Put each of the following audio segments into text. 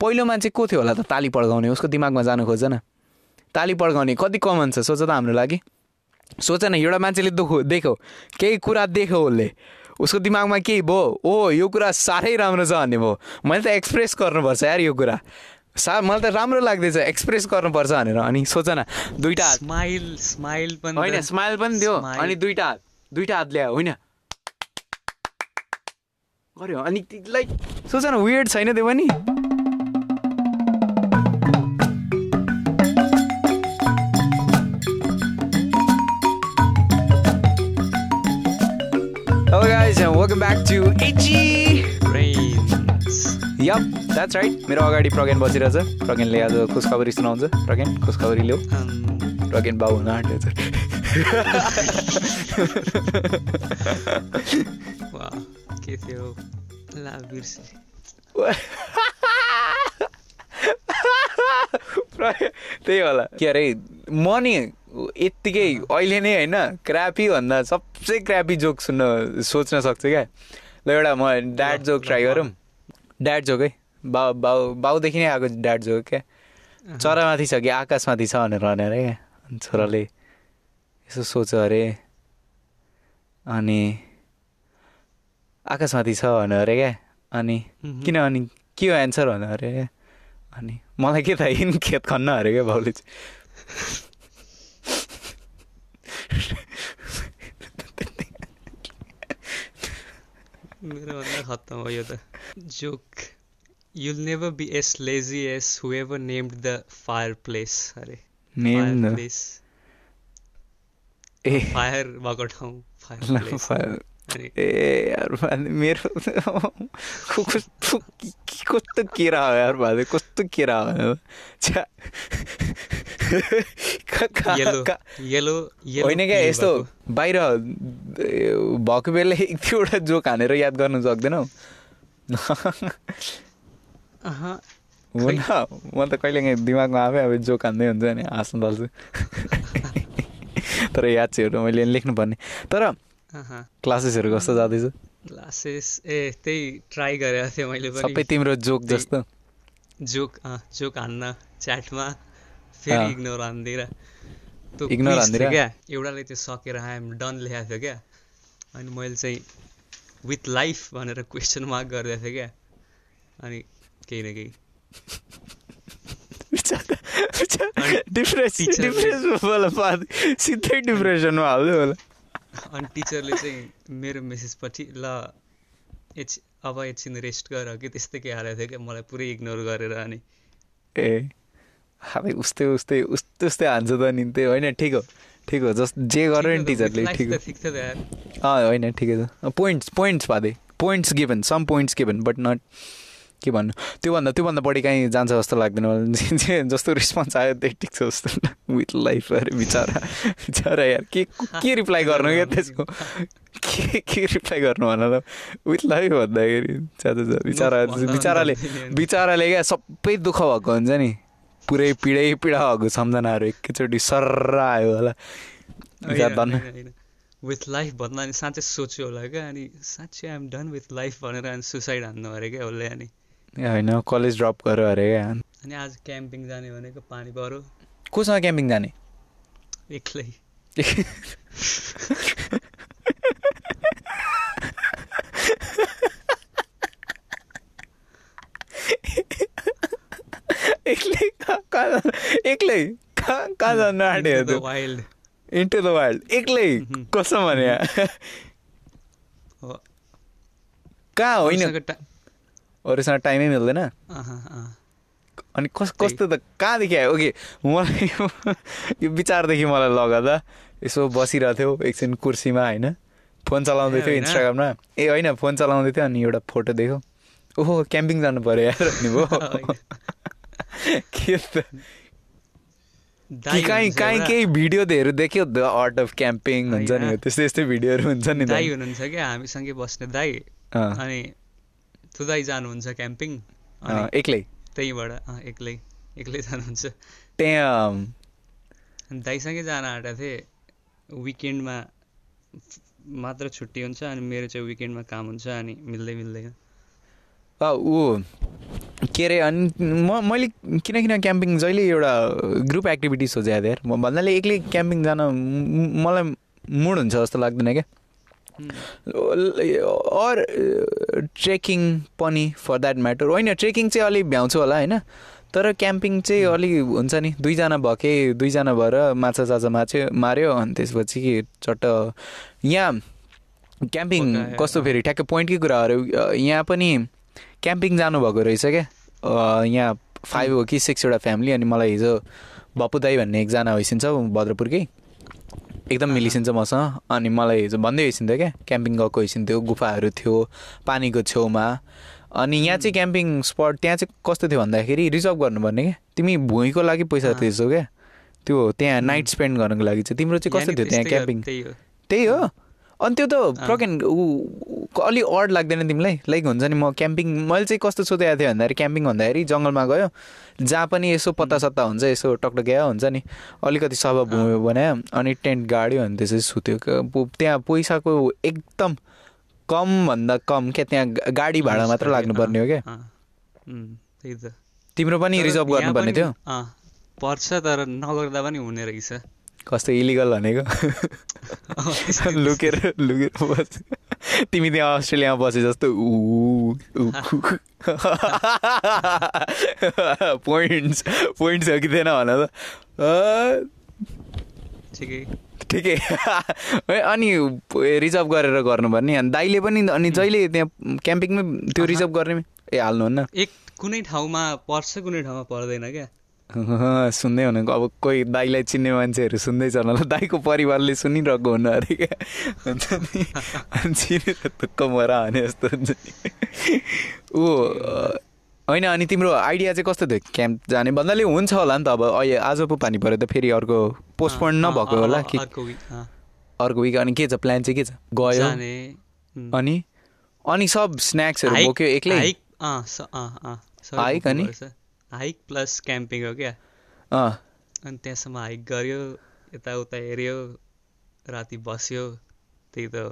पहिलो मान्छे को थियो होला त? ताली पड्काउने उसको दिमागमा जानु खोज न ताली पड्काउने कति कमन छ? सोच त हाम्रो लागि। सोच न एउटा मान्छेले दुख देख्यो। केही कुरा देख्यो उसले। उसको दिमागमा केही भयो ओ यो कुरा साह्रै राम्रो छ भन्ने भयो। मैले त एक्सप्रेस गर्नुपर्छ यार यो कुरा। सा मलाई त राम्रो लाग्दैछ एक्सप्रेस गर्नुपर्छ भनेर। अनि सोच न दुइटा हात। स्माइल स्माइल पनि होइन स्माइल पनि दियो. अनि दुइटा हात दुइटा हात ल्यायो होइन। गऱ्यो अनि लाइक सोच न वियर्ड छैन त्यो पनि। Hello guys and welcome back to HG. brains. Yup, that's right. मेरो अगाडि प्रज्ञान बसिरहेछ प्रज्ञानले आज खुसखबरी सुनाउँछ प्रज्ञान खुसखबरी ल्याऊ प्रज्ञान बाबु हुन आँट्यो वा के थियो त्यही होला के अरे म नि यत्तिकै अहिले नै होइन क्रापी भन्दा सबसे क्रापी जोक सुन्न सोच्न सक्छु क्या। ल एउटा म ड्याड जोक ट्राई गरौँ। ड्याड जोक है? बाउ बाउ बाउदेखि नै आएको ड्याड जोक क्या। चरामाथि छ कि आकाशमाथि छ भनेर भने अरे क्या। अनि छोराले यसो सोच्यो अरे अनि आकाशमाथि छ भने अरे क्या। अनि। किन अनि के हो एन्सर भन्नु अरे क्या। अनि मलाई के थाहा खेत खन्न अरे क्या बाउले चाहिँ। मेरो भन्दा खत्तम हो यो त joke. You'll never be as lazy as whoever named the fire place अरे नेम फायर न प्लेस ए फायर भएको ठाउँ फायर ए यार मेरो कस्तो कस्तो केरा हो यार भाइ कस्तो केरा हो होइन क्या यस्तो। बाहिर भएको बेला एक दुईवटा जोक हानेर याद गर्नु सक्दैनौ हुन म त कहिले काहीँ दिमागमा आफै अब जोक हान्दै हुन्छ नि हाँस्नु थाल्छु तर याद चाहिँ मैले लेख्नुपर्ने तर। क्लासेसहरू कस्तो जाँदैछ क्लासेस ए त्यही ट्राई गरेको थिएँ मैले सबै पनि तिम्रो जोक जस्तो जोक जोक हान्न च्याटमा फेरि। इग्नोर हानिदिएर त्यो quiz हानिदिएर? क्या एउटाले त्यो सकेर आइएम डन लेखाएको थियो क्या अनि मैले चाहिँ विथ लाइफ भनेर क्वेसन मार्क गरिदिएको थिएँ क्या अनि केही न केही डिप्रेस Teacher ले- डिप्रेसमा होला बाद सिधै डिप्रेसनमा हाल्दै होला अनि टिचरले चाहिँ मेरो मेसेजपछि ल एकछि अब एकछिन रेस्ट गर कि त्यस्तै के हालेको थियो क्या मलाई पुरै इग्नोर गरेर अनि। ए अब उस्तै उस्तै उस्तै उस्तै हान्छ त नि त्यही होइन ठिक हो ठिक हो जस जे गर्यो नि टिचरले ठिक हो। अँ होइन ठिकै छ। Points points पाँदै points given some points given but not के भन्नु? त्योभन्दा त्योभन्दा बढी कहीँ जान्छ जस्तो लाग्दैन मलाई। जस्तो रिस्पोन्स आयो त्यही ठिक छ जस्तो। विथ लाइफ अरे बिचरा। बिचरा यार के के रिप्लाई गर्नु क्या त्यसको? के के रिप्लाई गर्नु भन त विथ लाइफ भन्दाखेरि बिचरा बिचराले बिचराले क्या सबै दुःख भएको हुन्छ नि। पुरै पिडै पिडा भएको सम्झनाहरू एकैचोटि सर्र आयो होला। विथ लाइफ भन्दा अनि साँच्चै सोच्यो होला क्या। अनि साँच्चै आइएम डन विथ लाइफ भनेर अनि सुसाइड हान्नु अरे क्या उसले अनि। होइन कलेज ड्रप गर्यो अरे अनि आज क्याम्पिङ जाने भनेको पानी पऱ्यो कोसँग क्याम्पिङ जाने? एक्लै। एक्लै कहाँ कहाँ जानु? एक्लै? कहाँ कहाँ जानु वाइल्ड इन्टु द वाइल्ड एक्लै. कसो भने कहाँ होइन। अरूसँग टाइमै मिल्दैन। अनि कस कस्तो त? कहाँदेखि आयो? ओके मलाई यो- विचारदेखि मलाई लग त यसो बसिरहेको थियो एकछिन कुर्सीमा होइन? फोन चलाउँदै थियो? इन्स्टाग्राममा। ए होइन फोन चलाउँदै थियो अनि एउटा फोटो देख्यो। ओहो क्याम्पिङ जानु पऱ्यो यार अनि भयो के काहीँ काहीँ केही भिडियोहरू देख्यो? द आर्ट अफ क्याम्पिङ हुन्छ नि। त्यस्तै यस्तै भिडियोहरू हुन्छ नि दाई हुनुहुन्छ क्या? हामीसँगै बस्ने दाई। अनि दाई जानुहुन्छ क्याम्पिङ? एक्लै। त्यहीँबाट एक्लै एक्लै जानुहुन्छ। त्यहाँ दाइसँगै जान आँटेको थिएँ। विकेन्डमा मात्र छुट्टी हुन्छ अनि मेरो चाहिँ विकेन्डमा काम हुन्छ अनि मिल्दै मिल्दैन ऊ के अरे अनि म मैले किनकिन क्याम्पिङ जहिले एउटा ग्रुप एक्टिभिटिज हो ज्यादा यार म भन्नाले एक्लै क्याम्पिङ जान मलाई मुड हुन्छ जस्तो लाग्दैन क्या। अर ट्रेकिङ पनि फर द्याट म्याटर होइन ट्रेकिङ चाहिँ अलिक भ्याउँछु होला होइन? तर क्याम्पिङ चाहिँ अलिक हुन्छ नि। दुईजना भएकै दुईजना भएर माछा साछा माछ्यो माऱ्यो अनि त्यसपछि चट्ट यहाँ क्याम्पिङ कस्तो फेरि? ठ्याक्कै पोइन्टकै कुराहरू यहाँ पनि क्याम्पिङ जानुभएको रहेछ क्या? यहाँ फाइभ हो कि सिक्सवटा फ्यामिली अनि मलाई हिजो बप्पु दाई भन्ने एकजना होइसिन्छ भद्रपुरकै। एकदम मिलिसिन्छ मसँग। अनि मलाई हिजो भन्दै होइसिन्थ्यो क्या क्याम्पिङ गएको होइसिन्थ्यो गुफाहरू थियो पानीको छेउमा। अनि यहाँ चाहिँ क्याम्पिङ स्पट त्यहाँ चाहिँ कस्तो थियो भन्दाखेरि रिजर्भ गर्नुपर्ने क्या। तिमी भुइँको लागि पैसा। तिर्छौ क्या। त्यो त्यहाँ नाइट स्पेन्ड गर्नको लागि चाहिँ। तिम्रो चाहिँ कस्तो थियो त्यहाँ क्याम्पिङ? त्यही हो। त्यही हो। अनि त्यो त प्रकेन ऊ अलिक अड लाग्दैन तिमीलाई? लाइक हुन्छ नि म क्याम्पिङ मैले चाहिँ कस्तो सोधेको थिएँ भन्दाखेरि क्याम्पिङ भन्दाखेरि जङ्गलमा गयो। जहाँ पनि यसो पत्ता सत्ता हुन्छ यसो टकटक्या हुन्छ नि। अलिकति सभा भूमि बनायो अनि टेन्ट गाड्यो अनि त्यसपछि सुत्यो। त्यहाँ पैसाको एकदम कमभन्दा कम क्या त्यहाँ गाडी भाडा मात्र लाग्नुपर्ने हो क्या? तिम्रो पनि रिजर्भ गर्नुपर्ने थियो? पर्छ तर नगर्दा पनि हुने रहेछ। कस्तो इलिगल भनेको? लुकेर लुकेर बस। तिमी त्यहाँ अस्ट्रेलियामा बसे जस्तो पोइन्ट्स पोइन्ट्स हो कि थिएन भन त। ठिकै। ठिकै। है, अनि रिजर्भ गरेर गर्नुपर्ने। अनि दाइले पनि अनि जहिले त्यहाँ क्याम्पिङमै त्यो रिजर्भ गर्ने ए हाल्नुहुन्न। एक कुनै ठाउँमा पर्छ कुनै ठाउँमा पर्दैन क्या? सुन्दै हुनु अब कोही दाईलाई चिन्ने मान्छेहरू सुन्दैछ होला। दाईको परिवारले सुनिरहेको हुनु अरे क्या। हुन्छ नि? चिनेर तुक्क मरा भने जस्तो हुन्छ नि। ऊ होइन अनि तिम्रो आइडिया चाहिँ कस्तो थियो? क्याम्प जाने? भन्नाले हुन्छ होला नि त अब। अहिले आज पो पानी पऱ्यो त फेरि अर्को पोस्टपोन नभएको होला कि? अर्को विक अनि के छ? प्लान चाहिँ के छ? गयो? अनि? अनि सब स्न्याक्सहरू बोक्यो एक्लै? हाइक अनि? हाइक प्लस क्याम्पिङ हो क्या? अनि त्यहाँसम्म हाइक गऱ्यो यताउता हेऱ्यो राति बस्यो त्यही त हो।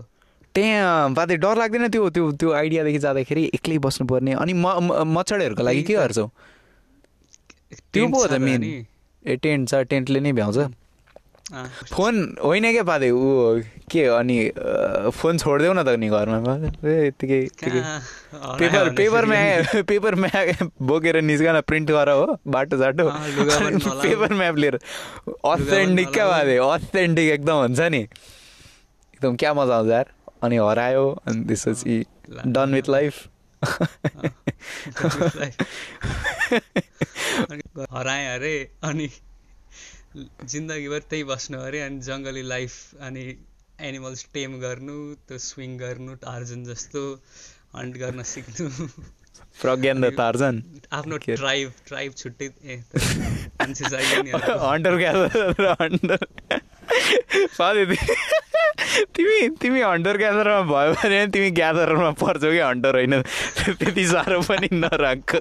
त्यहाँ बाधे डर लाग्दैन त्यो त्यो त्यो आइडियादेखि जाँदाखेरि एक्लै बस्नुपर्ने? अनि म मच्छडहरूको लागि के। गर्छौ? त्यो पो हो त मेन। ए टेन्ट छ टेन्टले नै भ्याउँछ। फोन होइन क्या पादे ऊ के अनि फोन छोडिदेऊ न त नि घरमा यत्तिकै पेपर पेपरमा पेपर म्याप बोकेर निस्कन प्रिन्ट गर हो बाटो साटो नलाऊ। पेपर म्याप लिएर। अथेन्टिक क्या। बाधे अथेन्टिक एकदम हुन्छ नि। एकदम क्या मजा आउँछ यार। अनि हरायो अनि त्यसपछि डन विथ लाइफ हराएँ अरे अनि जिन्दगीभर त्यही बस्नु अरे अनि जङ्गली लाइफ अनि एनिमल्स टेम गर्नु त्यो स्विङ गर्नु टार्जन जस्तो हन्ट गर्न सिक्नु। प्रज्ञान टार्जन आफ्नो ट्राइब ट्राइब छुट्टै ए मान्छे चाहियो नि हन्टर सधैँ तिमी तिमी हन्टर ग्यादरमा भयो भने तिमी ग्यादरमा पर्छौ कि हन्टर होइन त्यति साह्रो पनि नराख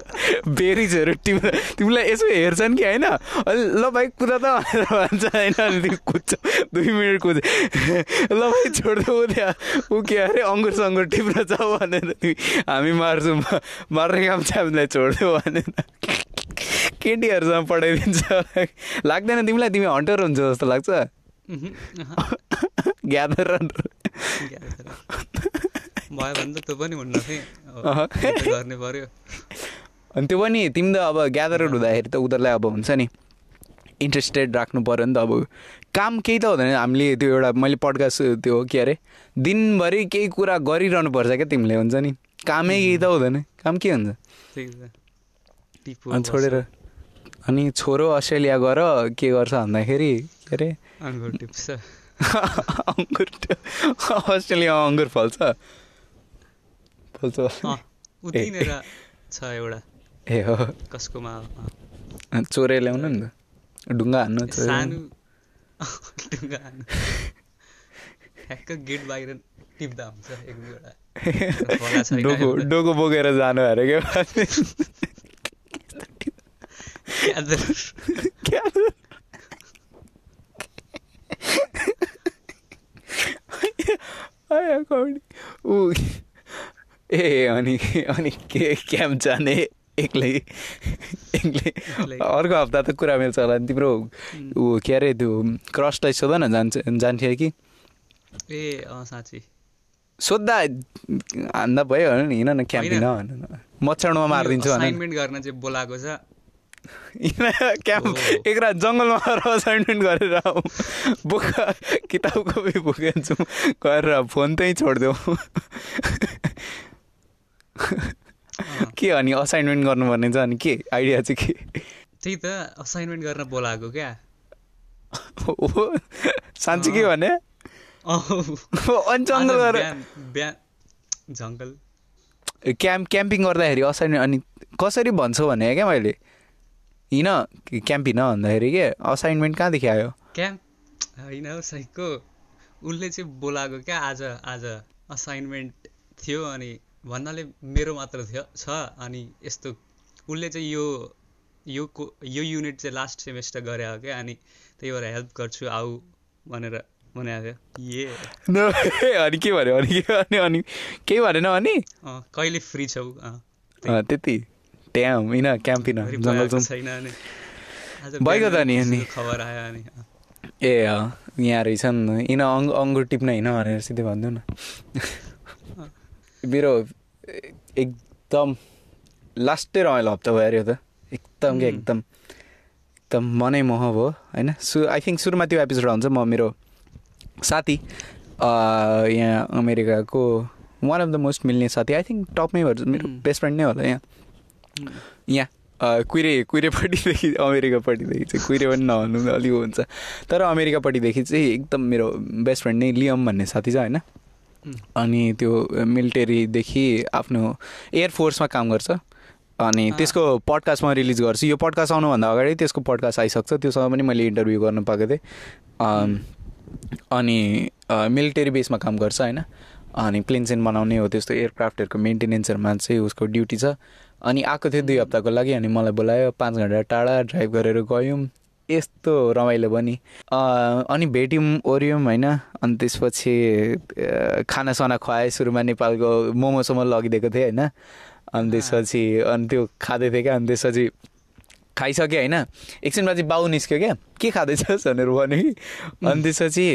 बेरिजहरू तिमी तिमीलाई यसो हेर्छन् कि होइन ल भाइ कुदा त भन्छ होइन अनि कुद्छौ दुई मिनट कुद ल भाइ छोड्दै त्यहाँ ऊ के अरे अङ्गुर सङ्गुर टिप्न छ भनेर हामी मार्छौँ मार्ने काम चाहिँ हामीलाई छोड्देऊ भनेर केटीहरूसँग पठाइदिन्छ लाग्दैन तिमीलाई तिमी हन्टर हुन्छ जस्तो लाग्छ ग्यादर ग्यादर। भयो भने त त्यो पनि हुन्न गर्ने पर्यो अनि त्यो पनि तिमी त अब ग्यादर हुँदाखेरि त उनीहरूलाई अब हुन्छ नि इन्ट्रेस्टेड राख्नु पऱ्यो नि त अब काम केही त हुँदैन हामीले त्यो एउटा मैले पडकास्ट त्यो के अरे दिनभरि केही कुरा गरिरहनु पर्छ क्या तिमीले हुन्छ नि कामै केही त हुँदैन काम के हुन्छ अनि छोडेर अनि छोरो अस्ट्रेलिया गएर के गर्छ भन्दाखेरि के अरे अङ्गुर टिप्छ अङ्गुर अस्ट्रेलियामा अङ्गुर फल्छ फल्छ उतिनेर छ एउटा ए हो कसकोमा चोरे ल्याउनु नि त ढुङ्गा हान्नु सानो ढुङ्गा हान्नु। ठ्याक्क गेट बाहिर टिप्दा हुन्छ एक दुईवटा डोको। डोको बोकेर जानु अरे क्या ग्यादर क्या आया कौडी ऊ ए अनि अनि के क्याम्प जाने एक्लै एक्लै। अर्को हप्ता त कुरा मिल्छ होला नि तिम्रो ऊ के अरे त्यो क्रसलाई सोध न जान्छ जान्थ्यो कि? ए अँ साँच्ची। सोद्धा हान्दा भयो नि हिँड न क्याम्पिङ न। मच्छरमा मारिदिन्छु। असाइनमेन्ट गर्न चाहिँ बोलाएको छ। क्याम्प। एक रात जङ्गलमा असाइनमेन्ट गरेर बोक किताब कपी बोकेछु। गरेर फोन त्यहीँ छोडिदेऊ। के अनि असाइनमेन्ट गर्नुपर्ने चाहिँ अनि के? आइडिया चाहिँ के? त्यही त असाइनमेन्ट गर्न बोलाएको क्या। हो। साँच्ची के भने अनि जङ्गल बिहान जङ्गल। क्याम्प क्याम्पिङ गर्दाखेरि असाइनमेन्ट अनि कसरी भन्छौ भने क्या मैले? हिँड क्याम्प हिँड भन्दाखेरि के असाइनमेन्ट कहाँदेखि आयो? क्याम्प? होइन हौ साइको उसले चाहिँ बोलाएको क्या आज आज असाइनमेन्ट थियो अनि भन्नाले मेरो मात्र थियो छ। अनि यस्तो उसले चाहिँ यो यो को यो युनिट चाहिँ लास्ट सेमेस्टर गरे हो क्या अनि त्यही भएर हेल्प गर्छु आऊ भनेर भनेको थियो। ए अनि के भन्यो अनि अनि केही भनेन अनि? कहिले फ्री छौ? त्यति। त्यहाँ हिँड क्याम्प हिँड घरि जङ्गल बोलाएको जाउँ छैन अनि आज भइगयो त नि, अनि। खबर आयो अनि। ए यहाँ रहेछन् हिँड अङ्ग अङ्गुर टिप्न हिँड भनेर सिधै भनिदिउँ न मेरो एकदम लास्टै रमाइलो हप्ता भयो अरे त एकदम के. एकदम एकदम मनै मोह भयो होइन सु आई थिङ्क सुरुमा त्यो एपिसोड हुन्छ म मेरो साथी यहाँ अमेरिकाको वान अफ द मोस्ट मिल्ने साथी आई थिङ्क टपमै भन्छ मेरो. बेस्ट फ्रेन्ड नै होला यहाँ. यहाँ कुहिरे कुहिरेपट्टिदेखि अमेरिकापट्टिदेखि चाहिँ कुहिरे पनि नभन्नु पनि अलिक हुन्छ। तर अमेरिकापट्टिदेखि चाहिँ एकदम मेरो बेस्ट फ्रेन्ड नै लियम भन्ने साथी छ होइन. अनि त्यो मिलिटेरीदेखि आफ्नो एयरफोर्समा काम गर्छ। अनि। त्यसको पडकास्टमा रिलिज गर्छु। यो पडकास्ट आउनुभन्दा अगाडि त्यसको पडकास्ट आइसक्छ। त्योसँग पनि मैले इन्टरभ्यू गर्न पाएको थिएँ। अनि मिलिटेरी बेसमा काम गर्छ होइन? अनि प्लेन सेन बनाउने हो त्यस्तो एयरक्राफ्टहरूको मेन्टेनेन्सहरूमा चाहिँ उसको ड्युटी छ। अनि आएको थियो दुई हप्ताको लागि अनि मलाई बोलायो पाँच घन्टा टाढा ड्राइभ गरेर गयौँ। यस्तो रमाइलो पनि। अँ, अनि भेट्यौँ ओऱ्यौँ होइन। अनि त्यसपछि खानासाना खुवाएँ सुरुमा नेपालको मोमोसोमो लगिदिएको थिएँ होइन। अनि त्यसपछि अनि त्यो खाँदै थिएँ क्या। अनि त्यसपछि खाइसकेँ होइन। एकछिनमा चाहिँ बाउ निस्क्यो क्या। के खाँदैछस्? भनेर भन्यो कि। अनि त्यसपछि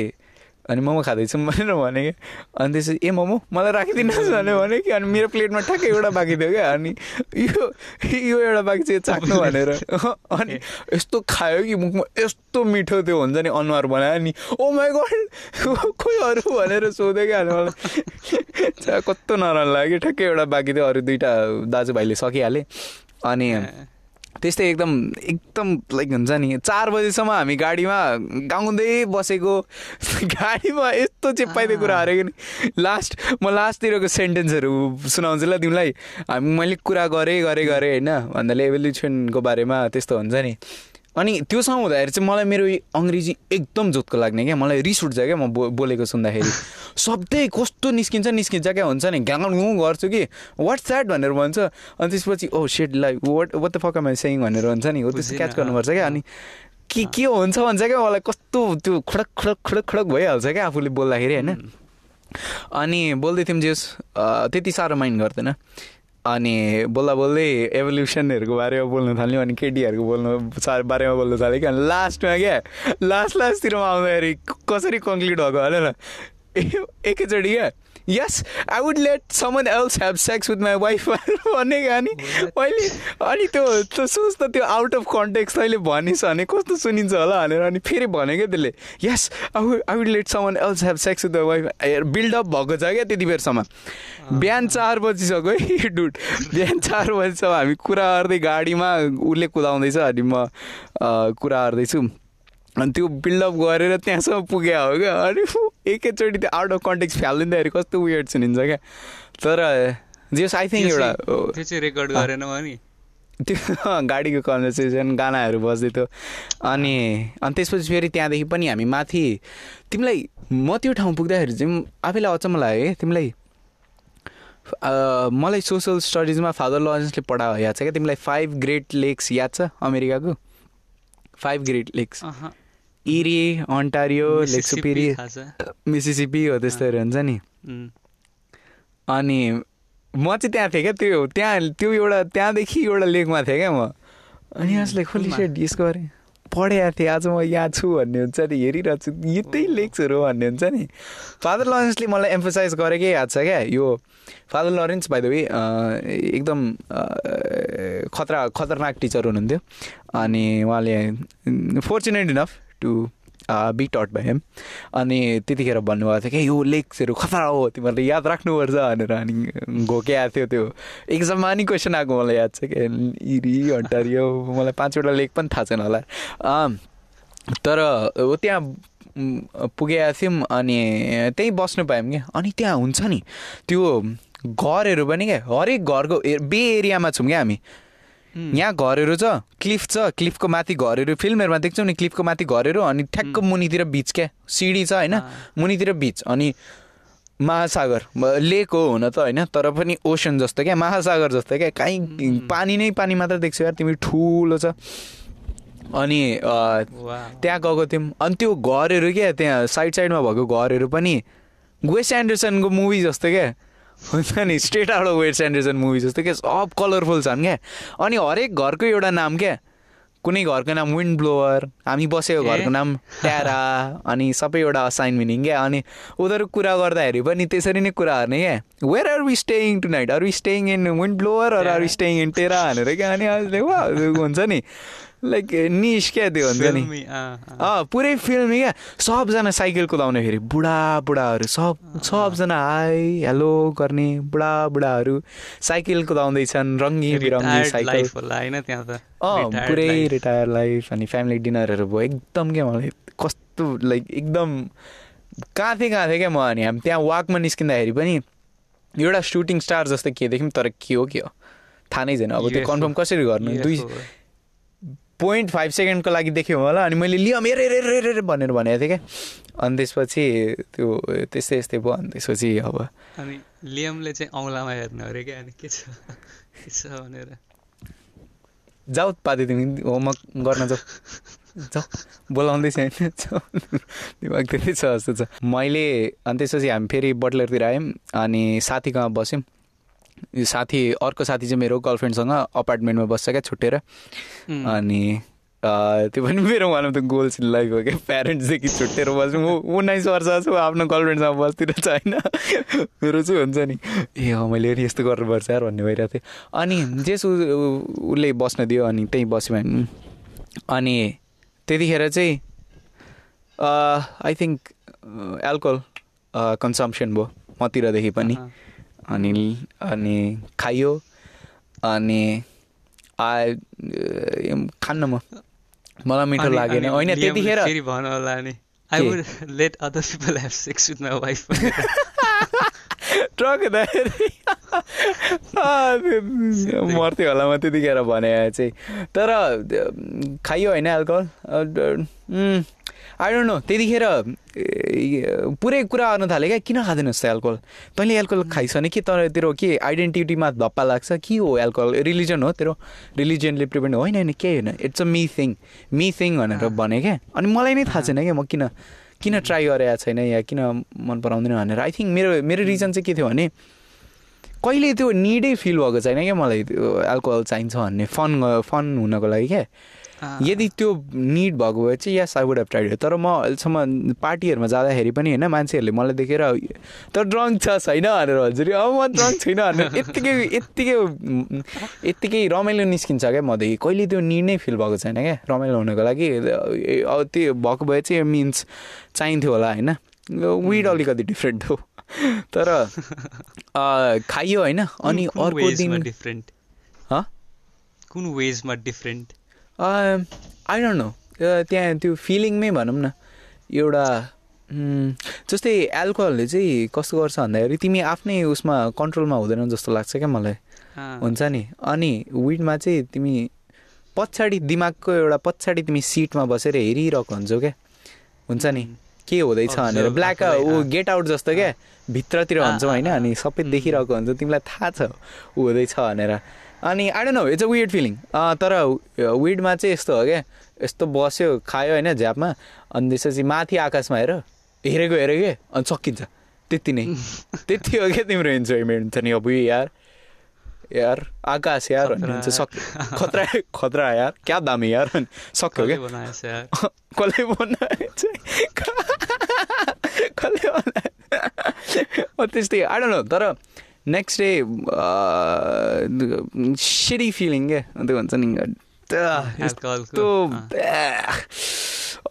अनि मोमो खाँदैछु भनेर भने कि? अनि त्यसपछि ए मोमो मलाई राखिदिनुहोस् भनेर भने कि? अनि मेरो प्लेटमा ठ्याक्कै एउटा बाँकी थियो क्या अनि यो यो एउटा बाँकी चाहिँ चाख्नु भनेर। अनि यस्तो खायो कि मुखमा यस्तो मिठो त्यो हुन्छ नि अनुहार बनायो नि ओ माई गड खोइ अरू भनेर सोधेँ क्या? अनि मलाई कस्तो नराम्रो लाग्यो। कि ठ्याक्कै एउटा बाँकी थियो अरू दुइटा दाजुभाइले सकिहाले। अनि त्यस्तै एकदम एकदम लाइक हुन्छ नि चार बजीसम्म हामी गाडीमा गाउँदै बसेको गाडीमा यस्तो चेप्पाइदियो कुरा हारेको नि। लास्ट म लास्टतिरको सेन्टेन्सहरू सुनाउँछु ल तिमीलाई। हामी मैले कुरा गरेँ गरेँ गरेँ होइन। भन्नाले एभोल्युसनको बारेमा त्यस्तो हुन्छ नि। अनि त्योसँग हुँदाखेरि चाहिँ मलाई मेरो अङ्ग्रेजी एकदम जोतको लाग्ने क्या। मलाई रिस उठ्छ क्या म बो बोलेको सुन्दाखेरि। शब्दै कस्तो निस्किन्छ निस्किन्छ क्या हुन्छ नि? घाँ गर्छु कि? वाट्स द्याट भनेर भन्छ। अनि त्यसपछि ओ said like what what the fuck am saying भनेर हुन्छ नि। हो त्यस्तो क्याच गर्नुपर्छ क्या। अनि के के हुन्छ भन्छ क्या मलाई। कस्तो त्यो खडक खडक खडक खडक भइहाल्छ क्या आफूले बोल्दाखेरि होइन? अनि बोल्दै थियौँ जेस त्यति साह्रो माइन्ड गर्दैन। अनि बोल्दा बोल्दै एभोल्युसनहरूको बारेमा बोल्नु थाल्यो अनि केटीहरूको बोल्नु बारेमा बोल्नु थाल्यो क्या लास्टमा क्या लास्ट लास्टतिरमा आउँदाखेरि कसरी कन्क्लुड भएको? होला ए- एकैचोटि क्या? Yes I would let someone else have sex with my wife भन्ने अनि मैले अनि त्यो त्यो सोच त त्यो आउट अफ कन्टेक्स्ट तैँले भनिस् भने कस्तो सुनिन्छ होला भनेर अनि फेरि भने क्या त्यसले yes I would I would let someone else have sex with my wife buildup भएको छ क्या त्यति बेरसम्म। बिहान चार बजीसक्यो है डुट बिहान चार बजीसम्म हामी कुरा गर्दै गाडीमा उसले कुदाउँदैछ अनि म कुरा गर्दैछु। अनि त्यो बिल्डअप गरेर त्यहाँसम्म पुगे हो क्या। अनि एकैचोटि त्यो आउट अफ कन्टेक्स्ट फालिदिँदाखेरि कस्तो वेट सुनिन्छ क्या। तर जेस आई थिङ्क एउटा त्यो चाहिँ रेकर्ड गरेन भने त्यो गाडीको कन्भर्सेसन गानाहरू बज्दै थियो अनि अनि त्यसपछि फेरि त्यहाँदेखि पनि हामी माथि तिमीलाई म त्यो ठाउँ पुग्दाखेरि चाहिँ आफैलाई अचम्म लाग्यो है तिमीलाई मलाई सोसल स्टडिजमा फादर लरेन्सले पढाएको याद छ क्या? तिमीलाई फाइभ ग्रेट लेक्स याद छ अमेरिकाको? Five great lakes Erie Ontario lake Mississippi Superior Mississippi हो त्यस्तोहरू हुन्छ नि। उम्, अनि म चाहिँ त्यहाँ थिएँ क्या त्यो त्यहाँ त्यो एउटा त्यहाँदेखि एउटा लेकमा थिएँ क्या म। अनि यसले खोली सेट यसको गरेँ पढेको थिएँ आज म यहाँ छु भन्ने हुन्छ नि हेरिरहेको छु यतै लेक्सहरू भन्ने हुन्छ नि। फादर लरेन्सले मलाई एम्फोसाइज गरेकै याद छ क्या यो Father Lawrence by the way एकदम खतरा खतरनाक टिचर हुनुहुन्थ्यो। अनि उहाँले फोर्चुनेट इनफ टु बी टट हेम अनि त्यतिखेर भन्नुभएको थियो कि यो लेक्सहरू खतरा हो तिमीहरूले याद राख्नुपर्छ भनेर। अनि घोके थियो त्यो। एक्जाममा नि क्वेसन आएको मलाई याद छ कि। इरी हटारियो मलाई पाँचवटा लेक पनि थाहा छैन होला। तर त्यहाँ पुगेका थियौँ अनि त्यहीँ बस्नु पायौँ क्या अनि त्यहाँ हुन्छ नि त्यो घरहरू पनि क्या हरेक घरको बे एरियामा छौँ क्या हामी। यहाँ घरहरू छ क्लिफ छ क्लिफको माथि घरहरू फिल्महरूमा देख्छौँ नि क्लिफको माथि घरहरू अनि ठ्याक्क मुनितिर बिच क्या सिडी छ होइन मुनितिर बिच अनि महासागर लेक हो हुन त होइन तर पनि ओसन जस्तो क्या महासागर जस्तो क्या काहीँ पानी नै पानी मात्र देख्छौ यार तिमी ठुलो छ। अनि त्यहाँ गएको थियौँ अनि त्यो घरहरू क्या त्यहाँ साइड साइडमा भएको घरहरू पनि वेस्ट एन्डरसनको मुभी जस्तो क्या। हुन्छ नि straight out of Wes Anderson movie जस्तो क्या सब कलरफुल छन् क्या? अनि हरेक घरको एउटा नाम क्या? कुनै घरको नाम विन्ड ब्लोवर हामी बसेको घरको नाम ट्यारा अनि सबै एउटा असाइन मिनिङ क्या? अनि उनीहरू कुरा गर्दाखेरि पनि त्यसरी नै कुरा गर्ने क्या? Where are we staying tonight are we staying in Wind Blower or are we staying in Terra भनेर क्या? अनि हुन्छ नि। लाइक निस क्या त्यो हुन्छ नि अँ पुरै फिल्मी क्या सबजना साइकल कुदाउने फेरि बुढा बुढाहरू सब सबजना हाई हेलो गर्ने बुढा बुढाहरू साइकल कुदाउँदैछन् रङ्गी बिरङ्गी साइकल अँ पुरै रिटायर लाइफ अनि फ्यामिली डिनरहरू भयो एकदम क्या मलाई कस्तो लाइक एकदम कहाँ थिएँ कहाँ थिएँ क्या म अनि हामी त्यहाँ वाकमा निस्किँदाखेरि पनि एउटा सुटिङ स्टार जस्तो के देख्यौँ तर के हो के हो थाहा नै छैन अब त्यो कन्फर्म कसरी गर्नु दुई पोइन्ट फाइभ सेकेन्डको लागि देख्यो होला अनि मैले लियम हेरे हेरे भनेर भनेको थिएँ क्या। अनि त्यसपछि त्यो त्यस्तै यस्तै भयो अनि त्यसपछि अब अनि लियमले चाहिँ औँलामा हेर्नु अरे क्या अनि के छ? के छ भनेर? जाऊ पाते तिमी होमवर्क गर्न जाऊ। जाऊ बोलाउँदैछ होइन दिमाग त्यति छ जस्तो छ। मैले अनि त्यसपछि हामी फेरि बटलरतिर आयौँ अनि साथीकोमा बस्यौँ। साथी अर्को साथी चाहिँ मेरो गर्लफ्रेन्डसँग अपार्टमेन्टमा बस्छ क्या छुट्टेर अनि त्यो पनि मेरो one of the goals in life हो क्या प्यारेन्ट्सदेखि छुट्टेर बस्नु म उन्नाइस वर्ष छु आफ्नो गर्लफ्रेन्डसँग बस्दिरहेको छ होइन। मेरो चाहिँ हुन्छ नि। ए हो मैले यस्तो गर्नुपर्छ यार भन्ने भइरहेको थिएँ अनि जेस उसले बस्न दियो अनि त्यहीँ बस्यो भने। अनि त्यतिखेर चाहिँ आई थिङ्क एल्कोहल कन्सम्सन भयो मतिरदेखि पनि। अनि अनि खाइयो अनि खान्न म। मलाई मिठो लागेन। होइन त्यतिखेर let other people have sex with my wife truck मर्थ्यो होला म त्यतिखेर भने चाहिँ। तर खाइयो होइन एल्कोहल आई डोन्ट नो त्यतिखेर पुरै कुरा गर्नु थाल्यो क्या किन खाँदैनस् त एल्कोहल तैँले एल्कोहल खाइस भने के तर तेरो के आइडेन्टिटीमा धप्पा लाग्छ? के हो एल्कोहल रिलिजन हो तेरो? रिलिजनले प्रिभेन्ट होइन होइन केही होइन। It's a me thing me thing भनेर भने क्या। अनि मलाई नै थाहा छैन क्या म किन किन ट्राई गरेको छैन या किन मन पराउँदैन भनेर आई थिङ्क मेरो मेरो रिजन चाहिँ के थियो भने कहिले त्यो निडै फिल भएको छैन क्या मलाई त्यो एल्कोहल चाहिन्छ भन्ने फन फन हुनको लागि क्या। यदि त्यो निड भएको भए चाहिँ yes I would have tried तर म अहिलेसम्म पार्टीहरूमा जाँदाखेरि पनि होइन मान्छेहरूले मलाई देखेर त ड्रङ्क छ छैन भनेर भन्छ अब म ड्रङ्क छैन भनेर यत्तिकै यत्तिकै यत्तिकै रमाइलो निस्किन्छ क्या मदेखि कहिले त्यो निड नै फिल भएको छैन क्या रमाइलो हुनको लागि। अब त्यो भएको भए चाहिँ मिन्स चाहिन्थ्यो होला होइन। विड अलिकति डिफ्रेन्ट हो। तर खाइयो होइन अनि अर्को दिन डिफ्रेन्ट कुन वेजमा डिफ्रेन्ट आई डोन्ट नो त्यहाँ त्यो फिलिङमै भनौँ न एउटा जस्तै एल्कोहलले चाहिँ कस्तो गर्छ भन्दाखेरि तिमी आफ्नै उसमा कन्ट्रोलमा हुँदैन जस्तो लाग्छ क्या मलाई। हुन्छ नि? अनि विडमा चाहिँ तिमी पछाडि दिमागको एउटा पछाडि तिमी सिटमा बसेर हेरिरहेको हुन्छौ क्या। हुन्छ नि? के हुँदैछ भनेर। ब्ल्याक ऊ गेट आउट जस्तो क्या। भित्रतिर हुन्छौ होइन अनि सबै देखिरहेको हुन्छ। तिमीलाई थाहा छ ऊ हुँदैछ भनेर। अनि I don't know it's a weed feeling तर विडमा चाहिँ यस्तो हो क्या यस्तो बस्यो खायो होइन झ्यापमा अनि त्यसपछि माथि आकाशमा हेर हेरेको हेरेको अनि सकिन्छ। त्यति नै। त्यति हो क्या तिम्रो इन्जोयमेन्ट छ नि अब यार। यार आकाश यार भन्ने हुन्छ सक्यो खतरा खतरा यार। क्या दामी यार सक्यो क्या? कसले बनाएछ? यार कसले बनायो त्यस्तै। आड न तर नेक्स्ट डे सिडी फिलिङ क्या त्यो भन्छ नि यस्तो ब्याह।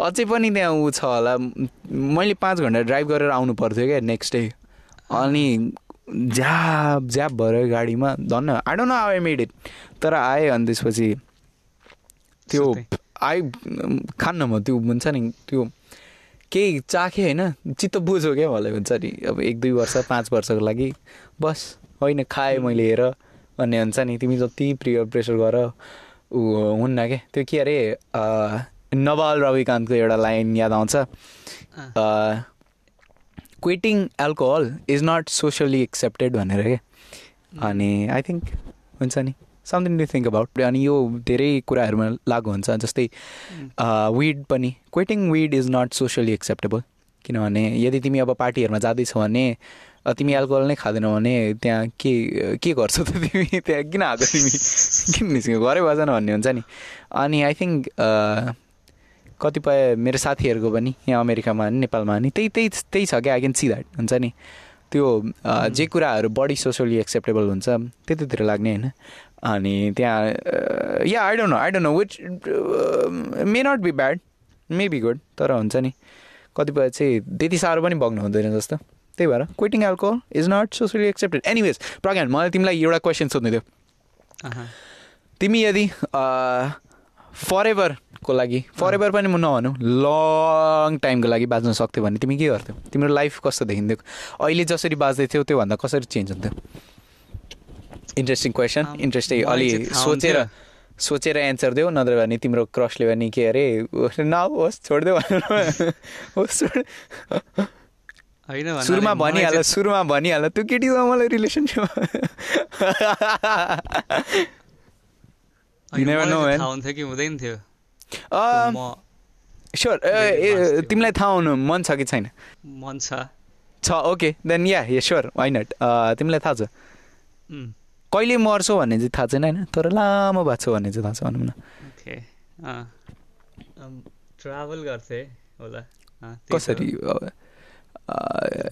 अझै पनि त्यहाँ ऊ छ होला मैले पाँच घन्टा ड्राइभ गरेर आउनु पर्थ्यो क्या नेक्स्ट डे अनि झ्याप झ्याप भएर गाडीमा धन्न I don't know I made it तर आएँ अनि त्यसपछि त्यो। आइ खान्न म त्यो हुन्छ नि त्यो केही चाखेँ होइन चित्त बुझ्यो क्या मलाई हुन्छ नि। अब एक दुई वर्ष पाँच वर्षको लागि बस होइन खाएँ मैले हेर भन्ने हुन्छ नि। तिमी जति प्रिय प्रेसर गर ऊ हुन्न क्या। त्यो के अरे नवल रविकान्तको एउटा लाइन याद आउँछ। Quitting alcohol is not socially accepted भनेर क्या। अनि आई थिङ्क हुन्छ नि। समथिङ टु थिङ्क अबाउट अनि यो धेरै कुराहरूमा लागु हुन्छ जस्तै विड पनि. Quitting weed is not socially acceptable किनभने यदि तिमी अब पार्टीहरूमा जाँदैछौ भने तिमी एल्कोहल नै खाँदैनौ भने त्यहाँ के के गर्छौ त तिमी? त्यहाँ किन आएको तिमी? किन निस्क्यौ घरै बजान भन्ने हुन्छ नि। अनि आई थिङ्क कतिपय मेरो साथीहरूको पनि यहाँ अमेरिकामा नि नेपालमा नि त्यही त्यही त्यही छ क्या आई क्यान सी द्याट हुन्छ नि। त्यो अ, जे कुराहरू बढी सोसियली एक्सेप्टेबल हुन्छ त्यतातिर लाग्ने होइन। अनि त्यहाँ yeah I don't know I don't know which may not be bad may be good तर हुन्छ नि। कतिपय चाहिँ त्यति साह्रो पनि बग्नु हुँदैन जस्तो। त्यही भएर quitting alcohol is not socially accepted anyways Pragyan मलाई तिमीलाई एउटा क्वेसन सोध्नु थियो। तिमी यदि फर एभरको लागि फर एभर पनि म नभनौँ लङ टाइमको लागि बाँच्न सक्थ्यौ भने तिमी के गर्थ्यौ? तिम्रो लाइफ कस्तो देखिन्थ्यो? अहिले जसरी बाँच्दै थियौ त्योभन्दा कसरी चेन्ज हुन्थ्यो? इन्ट्रेस्टिङ क्वेसन इन्ट्रेस्टिङ अलि सोचेर। सोचेर एन्सर देऊ नत्र भने तिम्रो क्रसले भने के अरे न होस् छोडिदेऊ होस् छोड होइन सुरुमा भनिहाल सुरुमा भनिहाल त्यो केटीसँग मलाई रिलेसनसिप हुन्थ्यो कि हुँदैन थियो स्योर। तिमीलाई थाहा हुनु मन छ कि छैन मन छ छ okay then yeah sure why not तिमीलाई थाहा छ कहिले मर्छौ भन्ने चाहिँ थाहा छैन होइन तर लामो भएको छ भन्ने चाहिँ थाहा छ भनौँ न। ओके ट्राभल गर्थे होला। कसरी?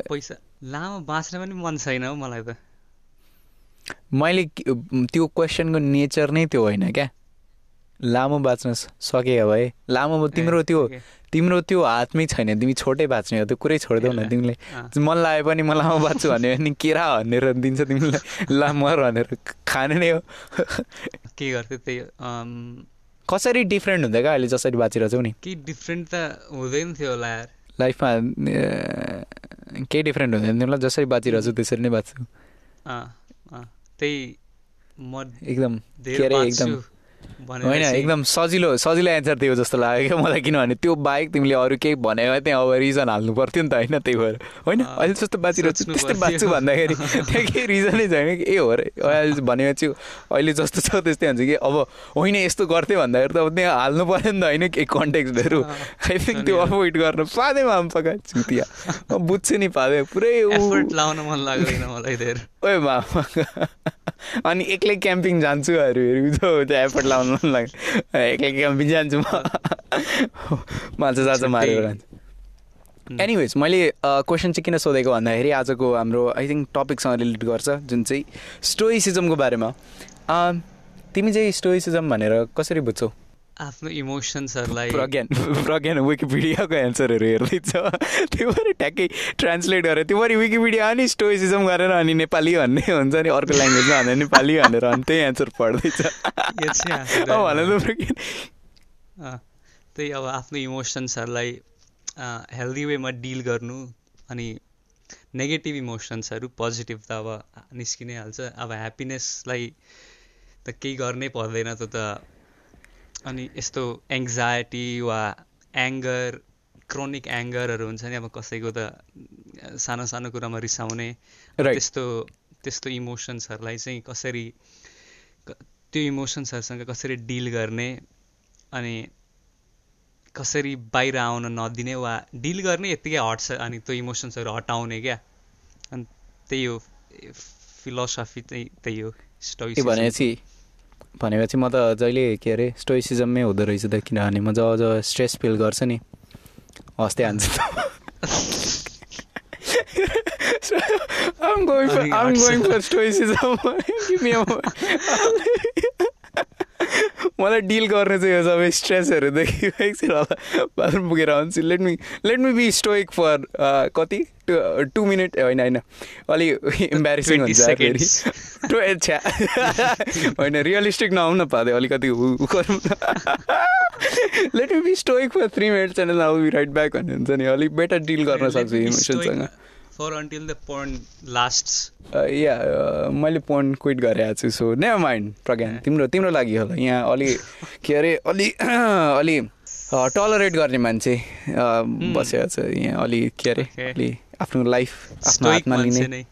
पैसा लामो बाँच्न पनि मन छैन हौ मलाई त। मैले त्यो क्वेसनको नेचर नै त्यो होइन क्या। लामो बाँच्न सके भए। लामो तिम्रो त्यो। तिम्रो त्यो हातमै छैन तिमी छोटै बाँच्ने हो त्यो कुरै छोडिदेऊ न तिमीले। मन लागे पनि म लामो बाँच्छु भन्यो भने केरा भनेर दिन्छ तिमीलाई। ला मर भनेर खाने नै हो। के गर्थ्यो त्यही कसरी डिफ्रेन्ट हुँदै क्या अहिले जसरी बाँचिरहेछौ नि? केही डिफ्रेन्ट त हुँदैन थियो होला लाइफमा केही डिफ्रेन्ट हुँदैन तिमीलाई जसरी बाँचिरहेछु त्यसरी नै बाँच्छु। त्यही म एकदम धेरै एकदम। होइन एकदम सजिलो सजिलो एन्सर थियो जस्तो लाग्यो क्या मलाई किनभने त्यो बाहेक तिमीले अरू केही भनेको भए त्यहाँ अब रिजन हाल्नु पर्थ्यो नि त होइन? त्यही भएर। होइन? अहिले जस्तो बाँचिरहेछु सोच्नु त्यस्तै। बाँच्छु भन्दाखेरि त्यहाँ केही रिजनै छैन कि? ए हो रे अहिले भनेको छु। अहिले जस्तो छ त्यस्तै हुन्छ कि? अब होइन यस्तो गर्थ्यो भन्दाखेरि त अब त्यहाँ हाल्नु पऱ्यो नि त होइन केही कन्टेक्स्टहरू। अँ, आई थिङ्क त्यो। अभोइड गर्न पाँदैमा आम पका चुतिया। म बुझ्छु नि पाँदै पुरै लाउन मन लाग्दैन मलाई धेरै। ओए मामा। अनि एक्लै क्याम्पिङ जान्छु अरू जो एफर्ट लाउनु मन लाग्यो एक्लै क्याम्पिङ जान्छु म माछा साछा मारेर। जान्छु। एनिवेज मैले क्वेसन चाहिँ किन सोधेको भन्दाखेरि आजको हाम्रो आई थिङ्क टपिकसँग रिलेट गर्छ जुन चाहिँ स्टोइसिजमको बारेमा। तिमी चाहिँ स्टोइसिजम भनेर कसरी बुझ्छौ? आफ्नो इमोसन्सहरूलाई प्रज्ञान प्रज्ञान विकिपिडियाको एन्सरहरू हेर्दैछ त्यो पनि ट्याक्कै ट्रान्सलेट गरेर त्यो पनि विकिपिडिया अनि स्टोइसिजम गरेर अनि नेपाली भन्ने हुन्छ नि अर्को ल्याङ्ग्वेजमा भन्दा नेपाली भनेर अनि त्यही एन्सर पढ्दैछ त त्यही अब आफ्नो इमोसन्सहरूलाई हेल्दी वेमा डिल गर्नु अनि नेगेटिभ इमोसन्सहरू पोजिटिभ त अब निस्कि नै हाल्छ। अब ह्याप्पिनेसलाई त केही गर्नै पर्दैन त्यो त अनि यस्तो एङ्जाइटी वा एङ्गर क्रोनिक एङ्गरहरू हुन्छ नि अब कसैको त सानो सानो कुरामा रिसाउने। त्यस्तो त्यस्तो इमोसन्सहरूलाई चाहिँ कसरी त्यो इमोसन्सहरूसँग कसरी डिल गर्ने अनि कसरी बाहिर आउन नदिने वा डिल गर्ने यत्तिकै हट्छ अनि त्यो इमोसन्सहरू हटाउने क्या। अनि त्यही हो फिलोसफी चाहिँ त्यही हो भनेपछि भनेपछि म त जहिले के अरे स्टोइसिजममै हुँदो रहेछु त किनभने म जब जब स्ट्रेस फिल गर्छु नि हस्दै हान्छु I'm going for I'm going for stoicism. मलाई डिल गर्ने चाहिँ यो सबै स्ट्रेसहरूदेखि एकछिन होला। बाथरुम पुगेर आउँछु। Let me let me be stoic for कति? टु मिनट होइन होइन। अलिक इम्बेरेसिङ 20 हुन्छ फेरि. टु छ्या। होइन रियलिस्टिक नहुँ न पाँदै अलिकति गरौँ न let me be stoic for three minutes and be right back भन्ने हुन्छ नि। अलिक बेटर डिल गर्न सक्छु इमोसनसँग for until the pain lasts या मैले पोन क्विट गरेको छु सो नेभर माइन्ड प्रज्ञान तिम्रो तिम्रो लागि होला। यहाँ अलि के अरे अलि अलि टलरेट गर्ने मान्छे अ, बसेको छ यहाँ अलि के अरे. अलि आफ्नो लाइफ आफ्नो हातमा लिने।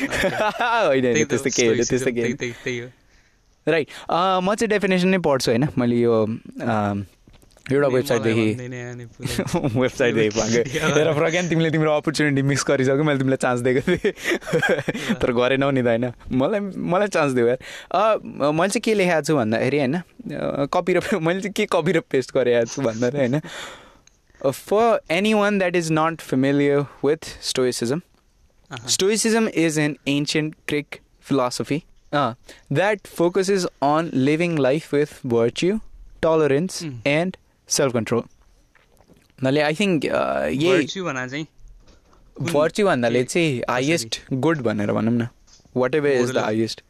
होइन होइन त्यस्तो केही होइन त्यस्तो केही राइट म चाहिँ डेफिनेसन नै पढ्छु होइन। मैले यो एउटा अनि वेबसाइटदेखि अनि। वेबसाइटदेखि पाएको हेर प्रज्ञान तिमीले तिम्रो अपर्च्युनिटी मिस गरिसक्यो मैले तिमीलाई चान्स दिएको थिएँ तर गरेनौ नि त होइन मलाई मलाई चान्स दियो यार मैले चाहिँ के लेखाएको छु भन्दाखेरि होइन कपी र मैले चाहिँ के कपी र पेस्ट गरेको छु भन्दाखेरि होइन for anyone that is not familiar with stoicism. Stoicism is an ancient Greek philosophy uh, that focuses on living life with virtue, tolerance, Mm. and self control. नाले आई थिङ्क यही चाहिँ virtue भन्नाले के- चाहिँ हाइएस्ट गुड भनेर भनौँ न। Whatever is the highest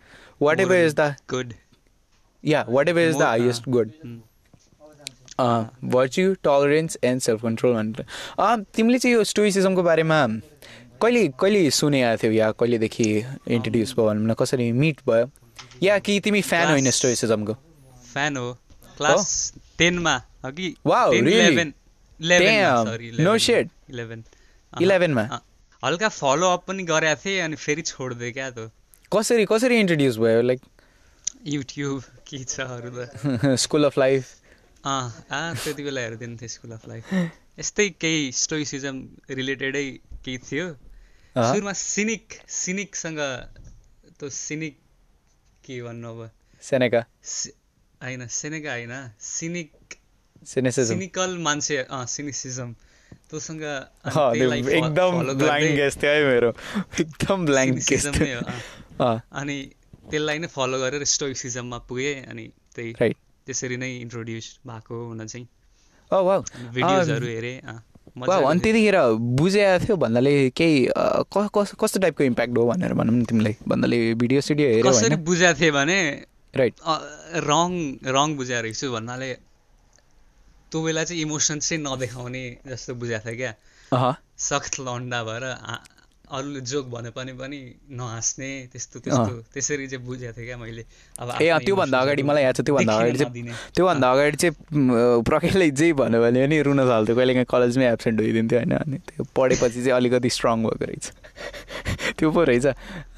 whatever is the good yeah whatever is the highest good. Virtue tolerance and self control भनेर तिमीले चाहिँ यो स्टोइसिजमको बारेमा कहिले कहिले सुनेको थियौ या कहिलेदेखि इन्ट्रोड्युस भयो भनौँ न कसरी मिट भयो या कि तिमी फ्यान होइन स्टोइसिजमको फ्यान हो। क्लास टेनमा कि Wow, really? Eleven Damn, no shit. Eleven इलेभेनमा हल्का फलो अप पनि गरेको थिएँ अनि फेरि छोडिदिएँ क्या त। कसरी कसरी इन्ट्रोड्युस भयो? लाइक युट्युब के छ अरू त। स्कुल अफ लाइफ अँ आ त्यति बेला हेर्दैन थिएँ स्कुल अफ लाइफ यस्तै केही स्टोइसिजम रिलेटेडै केही थियो। सुरुमा सिनिक सिनिकसँग त्यो सिनिक के भन्नु अब? सेनेका होइन सेनेका होइन सिनिक सिनिकल मान्छे सिनिसिजम तँसँग एकदम गर्दै गेस थियो है मेरो। एकदम ब्लाइन्ड गेस थियो अनि त्यसलाई नै फलो गरेर स्टोइसिजममा पुगेँ अनि त्यही त्यसरी नै इन्ट्रोड्युस भएको हुन चाहिँ। भिडियोजहरू हेरेँ अँ, वा मजाको अनि। त्यतिखेर बुझेको थियो भन्नाले केही कस्तो टाइपको इम्प्याक्ट हो भनेर भनौँ न तिमीलाई। भन्नाले भिडियो सिडियो कसरी बुझाएको थिएँ भने राइट रङ रङ बुझाएर रहेछु भन्नाले त्यो बेला चाहिँ इमोसन चाहिँ नदेखाउने जस्तो बुझाएको थियो क्या। सख्त लन्डा भएर अरूले जोक भने पनि पनि नहाँस्ने त्यस्तो त्यस्तो त्यसरी चाहिँ बुझेको थिएँ क्या मैले। अब ए त्योभन्दा अगाडि मलाई याद छ त्योभन्दा अगाडि चाहिँ। त्योभन्दा अगाडि चाहिँ म, प्रकेलले जे भन्यो भने पनि रुन थाल्थ्यो। कहिले काहीँ कलेजमै एब्सेन्ट भइदिन्थ्यो होइन अनि त्यो पढेपछि चाहिँ अलिकति स्ट्रङ भएको रहेछ। त्यो पो रहेछ।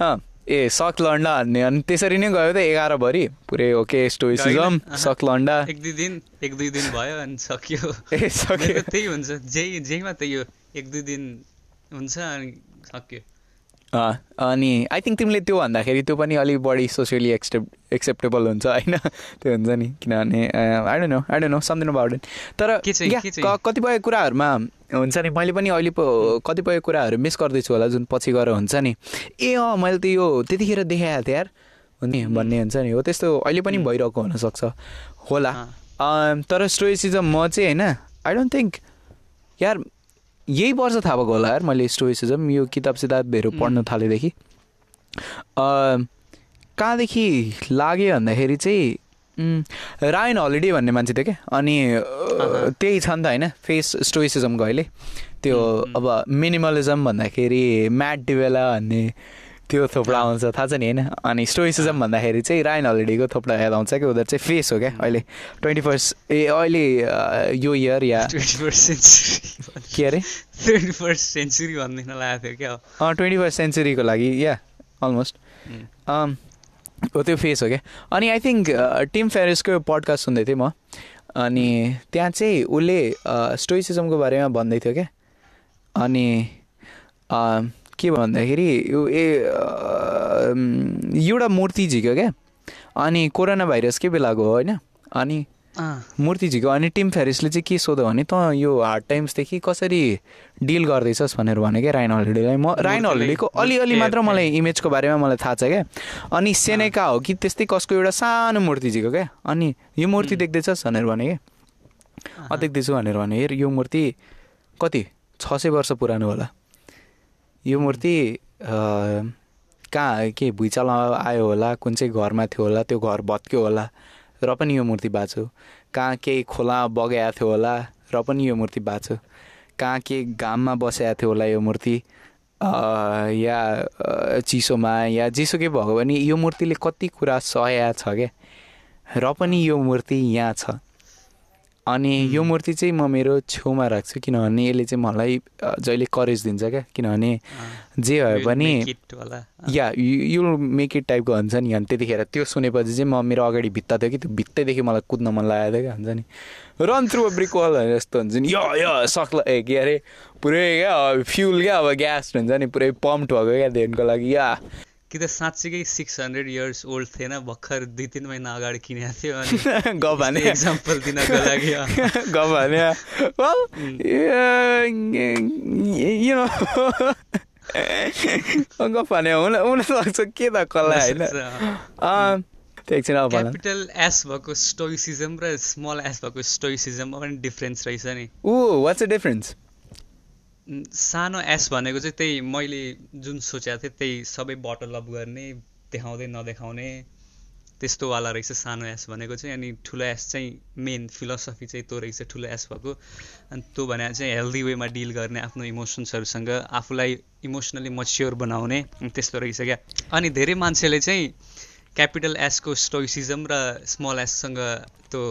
अँ ए सक लन्डा भन्ने अनि त्यसरी नै गयो त एघारभरि पुरै ओके स्टोइसिजम। सक लन्डा एक दुई दिन एक दुई दिन भयो अनि सक्यो। ए सक्यो। त त्यही हुन्छ। जेही जेहीमा त्यही हो एक दुई दिन हुन्छ अनि सक्यो। अनि आई थिङ्क तिमीले त्यो भन्दाखेरि त्यो पनि अलिक बढी सोसियली एक्सेप्ट एक्सेप्टेबल हुन्छ होइन? त्यो हुन्छ नि किनभने I don't know I don't know about it तर कतिपय कुराहरूमा हुन्छ नि मैले पनि अहिले पो कतिपय कुराहरू मिस गर्दैछु होला जुन पछि गएर हुन्छ नि। ए अँ मैले त यो त्यतिखेर देखाएको थिएँ यार नि भन्ने हुन्छ नि हो त्यस्तो अहिले पनि भइरहेको हुनसक्छ होला। तर स्टोइसिजम म चाहिँ होइन आई डोन्ट थिङ्क यार यही वर्ष थाहा भएको होला यार मैले स्टोइसिजम यो किताब सिताबहरू पढ्न थालेदेखि। कहाँदेखि लाग्यो भन्दाखेरि चाहिँ रायन हलिडे भन्ने मान्छे थियो क्या? अनि त्यही छ नि त होइन फेस स्टोइसिजमको अहिले। त्यो अब मिनिमलिजम भन्दाखेरि म्याट डिवेला भन्ने त्यो थोप्ला आउँछ थाहा छ नि होइन? अनि स्टोइसिजम भन्दाखेरि चाहिँ रायन हलिडेको थोप्ला याद आउँछ कि? उनीहरू चाहिँ फेस हो क्या अहिले। ट्वेन्टी फर्स्ट ए अहिले यो year yeah twenty first century के अरे? ट्वेन्टी फर्स्ट सेन्चुरी भनिदिन लागेको थियो क्या ट्वेन्टी फर्स्ट सेन्चुरीको लागि या अलमोस्ट उम्. हो त्यो फेस हो क्या। अनि आई थिङ्क टिम फेरिसको पडकास्ट सुन्दै थिएँ म। अनि त्यहाँ चाहिँ उसले स्टोइसिजमको बारेमा भन्दै थियो क्या। अनि के भन्दाखेरि यो ए एउटा मूर्ति झिक्यो क्या। अनि कोरोना भाइरस के बेलाको हो होइन? अनि मूर्ति झिक्यो। अनि टिम फेरिसले चाहिँ के सोध्यो भने त यो हार्ड टाइम्सदेखि कसरी डिल गर्दैछस् भनेर भने क्या रायन हलिडेलाई म मूर्तिले- हलिडेको अलिअलि मात्र मलाई इमेजको बारेमा मलाई थाहा छ क्या। अनि सेनेका हो कि त्यस्तै कसको एउटा सानो मूर्ति झिक्यो क्या। अनि यो मूर्ति देख्दैछस् भनेर भने क्या अँ देख्दैछु भनेर भने हेर यो मूर्ति कति? छ सय वर्ष पुरानो होला। यो मूर्ति कहाँ के भुइँचालो आयो होला कुन चाहिँ घरमा थियो होला त्यो घर भत्क्यो होला र पनि यो मूर्ति बाँच्यो। कहाँ केही खोला बगाएको थियो होला र पनि यो मूर्ति बाँच्यो। कहाँ के घाममा बसेको थियो होला यो मूर्ति या चिसोमा या जेसुकै भयो भने यो मूर्तिले कति कुरा सहाय छ क्या र पनि यो मूर्ति यहाँ छ। अनि यो मूर्ति चाहिँ म मेरो छेउमा राख्छु किनभने यसले चाहिँ मलाई जहिले करेज दिन्छ क्या? किनभने जे भए पनि या यु मेक इट टाइपको हुन्छ नि। अनि त्यतिखेर त्यो सुनेपछि चाहिँ म मेरो अगाडि भित्ता थियो कि त्यो भित्तैदेखि मलाई कुद्न मन लागेको थियो क्या हुन्छ नि। रन थ्रु ब्रिक वाल जस्तो हुन्छ नि। यो यो सक्ला ए के अरे पुरै क्या फ्युल क्या अब ग्यास हुन्छ नि। पुरै पम्प भएको क्या धेनको लागि। या। कि त साँच्चीकै सिक्स हन्ड्रेड इयर्स ओल्ड थिएन? भर्खर दुई तिन महिना अगाडि किनेको थियो अनि ग भने इक्जाम्पल दिनको लागि अँ, ग भने well you know ग भने हुन हुनसक्छ के त कसलाई होइन? क्यापिटल एस भएको स्टोइसिजम र स्मल एस भएको स्टोइसिजममा पनि डिफ्रेन्स रहेछ नि। ऊ वाट्स द डिफरेन्स सानो एस भनेको चाहिँ त्यही मैले जुन सोचेको थिएँ त्यही सबै बटल अप गर्ने देखाउँदै नदेखाउने त्यस्तोवाला रहेछ सानो एस भनेको चाहिँ। अनि ठुलो एस चाहिँ मेन फिलोसफी चाहिँ त्यो रहेछ ठुलो एस भएको। अनि त्यो भने चाहिँ हेल्दी वेमा डिल गर्ने आफ्नो इमोसन्सहरूसँग आफूलाई इमोसनली मच्योर बनाउने त्यस्तो रहेछ क्या। अनि धेरै मान्छेले चाहिँ क्यापिटल एसको स्टोइसिजम र स्मल एससँग त्यो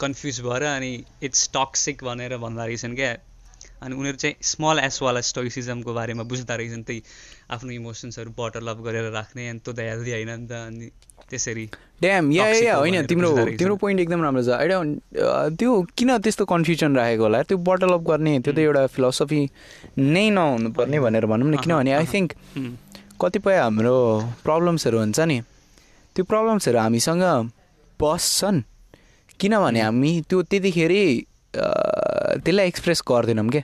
कन्फ्युज भएर अनि इट्स टक्सिक भनेर भन्दा रहेछन् क्या। अनि उनीहरू चाहिँ स्मल एसवाला स्टोइसिजमको बारेमा बुझ्दा रहेछन् त्यही आफ्नो इमोसन्सहरू बटल अप गरेर राख्ने अनि त्यो त हेल्दी होइन नि त अनि त्यसरी ड्याम या या होइन तिम्रो। तिम्रो पोइन्ट एकदम राम्रो छ। आइडोन्ट त्यो किन त्यस्तो कन्फ्युजन राखेको होला? त्यो बटल अप गर्ने त्यो त एउटा फिलोसफी नै नहुनुपर्ने भनेर भनौँ न। किनभने आई थिङ्क कतिपय हाम्रो प्रब्लम्सहरू हुन्छ नि। त्यो प्रब्लम्सहरू हामीसँग बस्छन्। किनभने हामी त्यो त्यतिखेरै अ, त्यसलाई एक्सप्रेस गर्दैनौँ क्या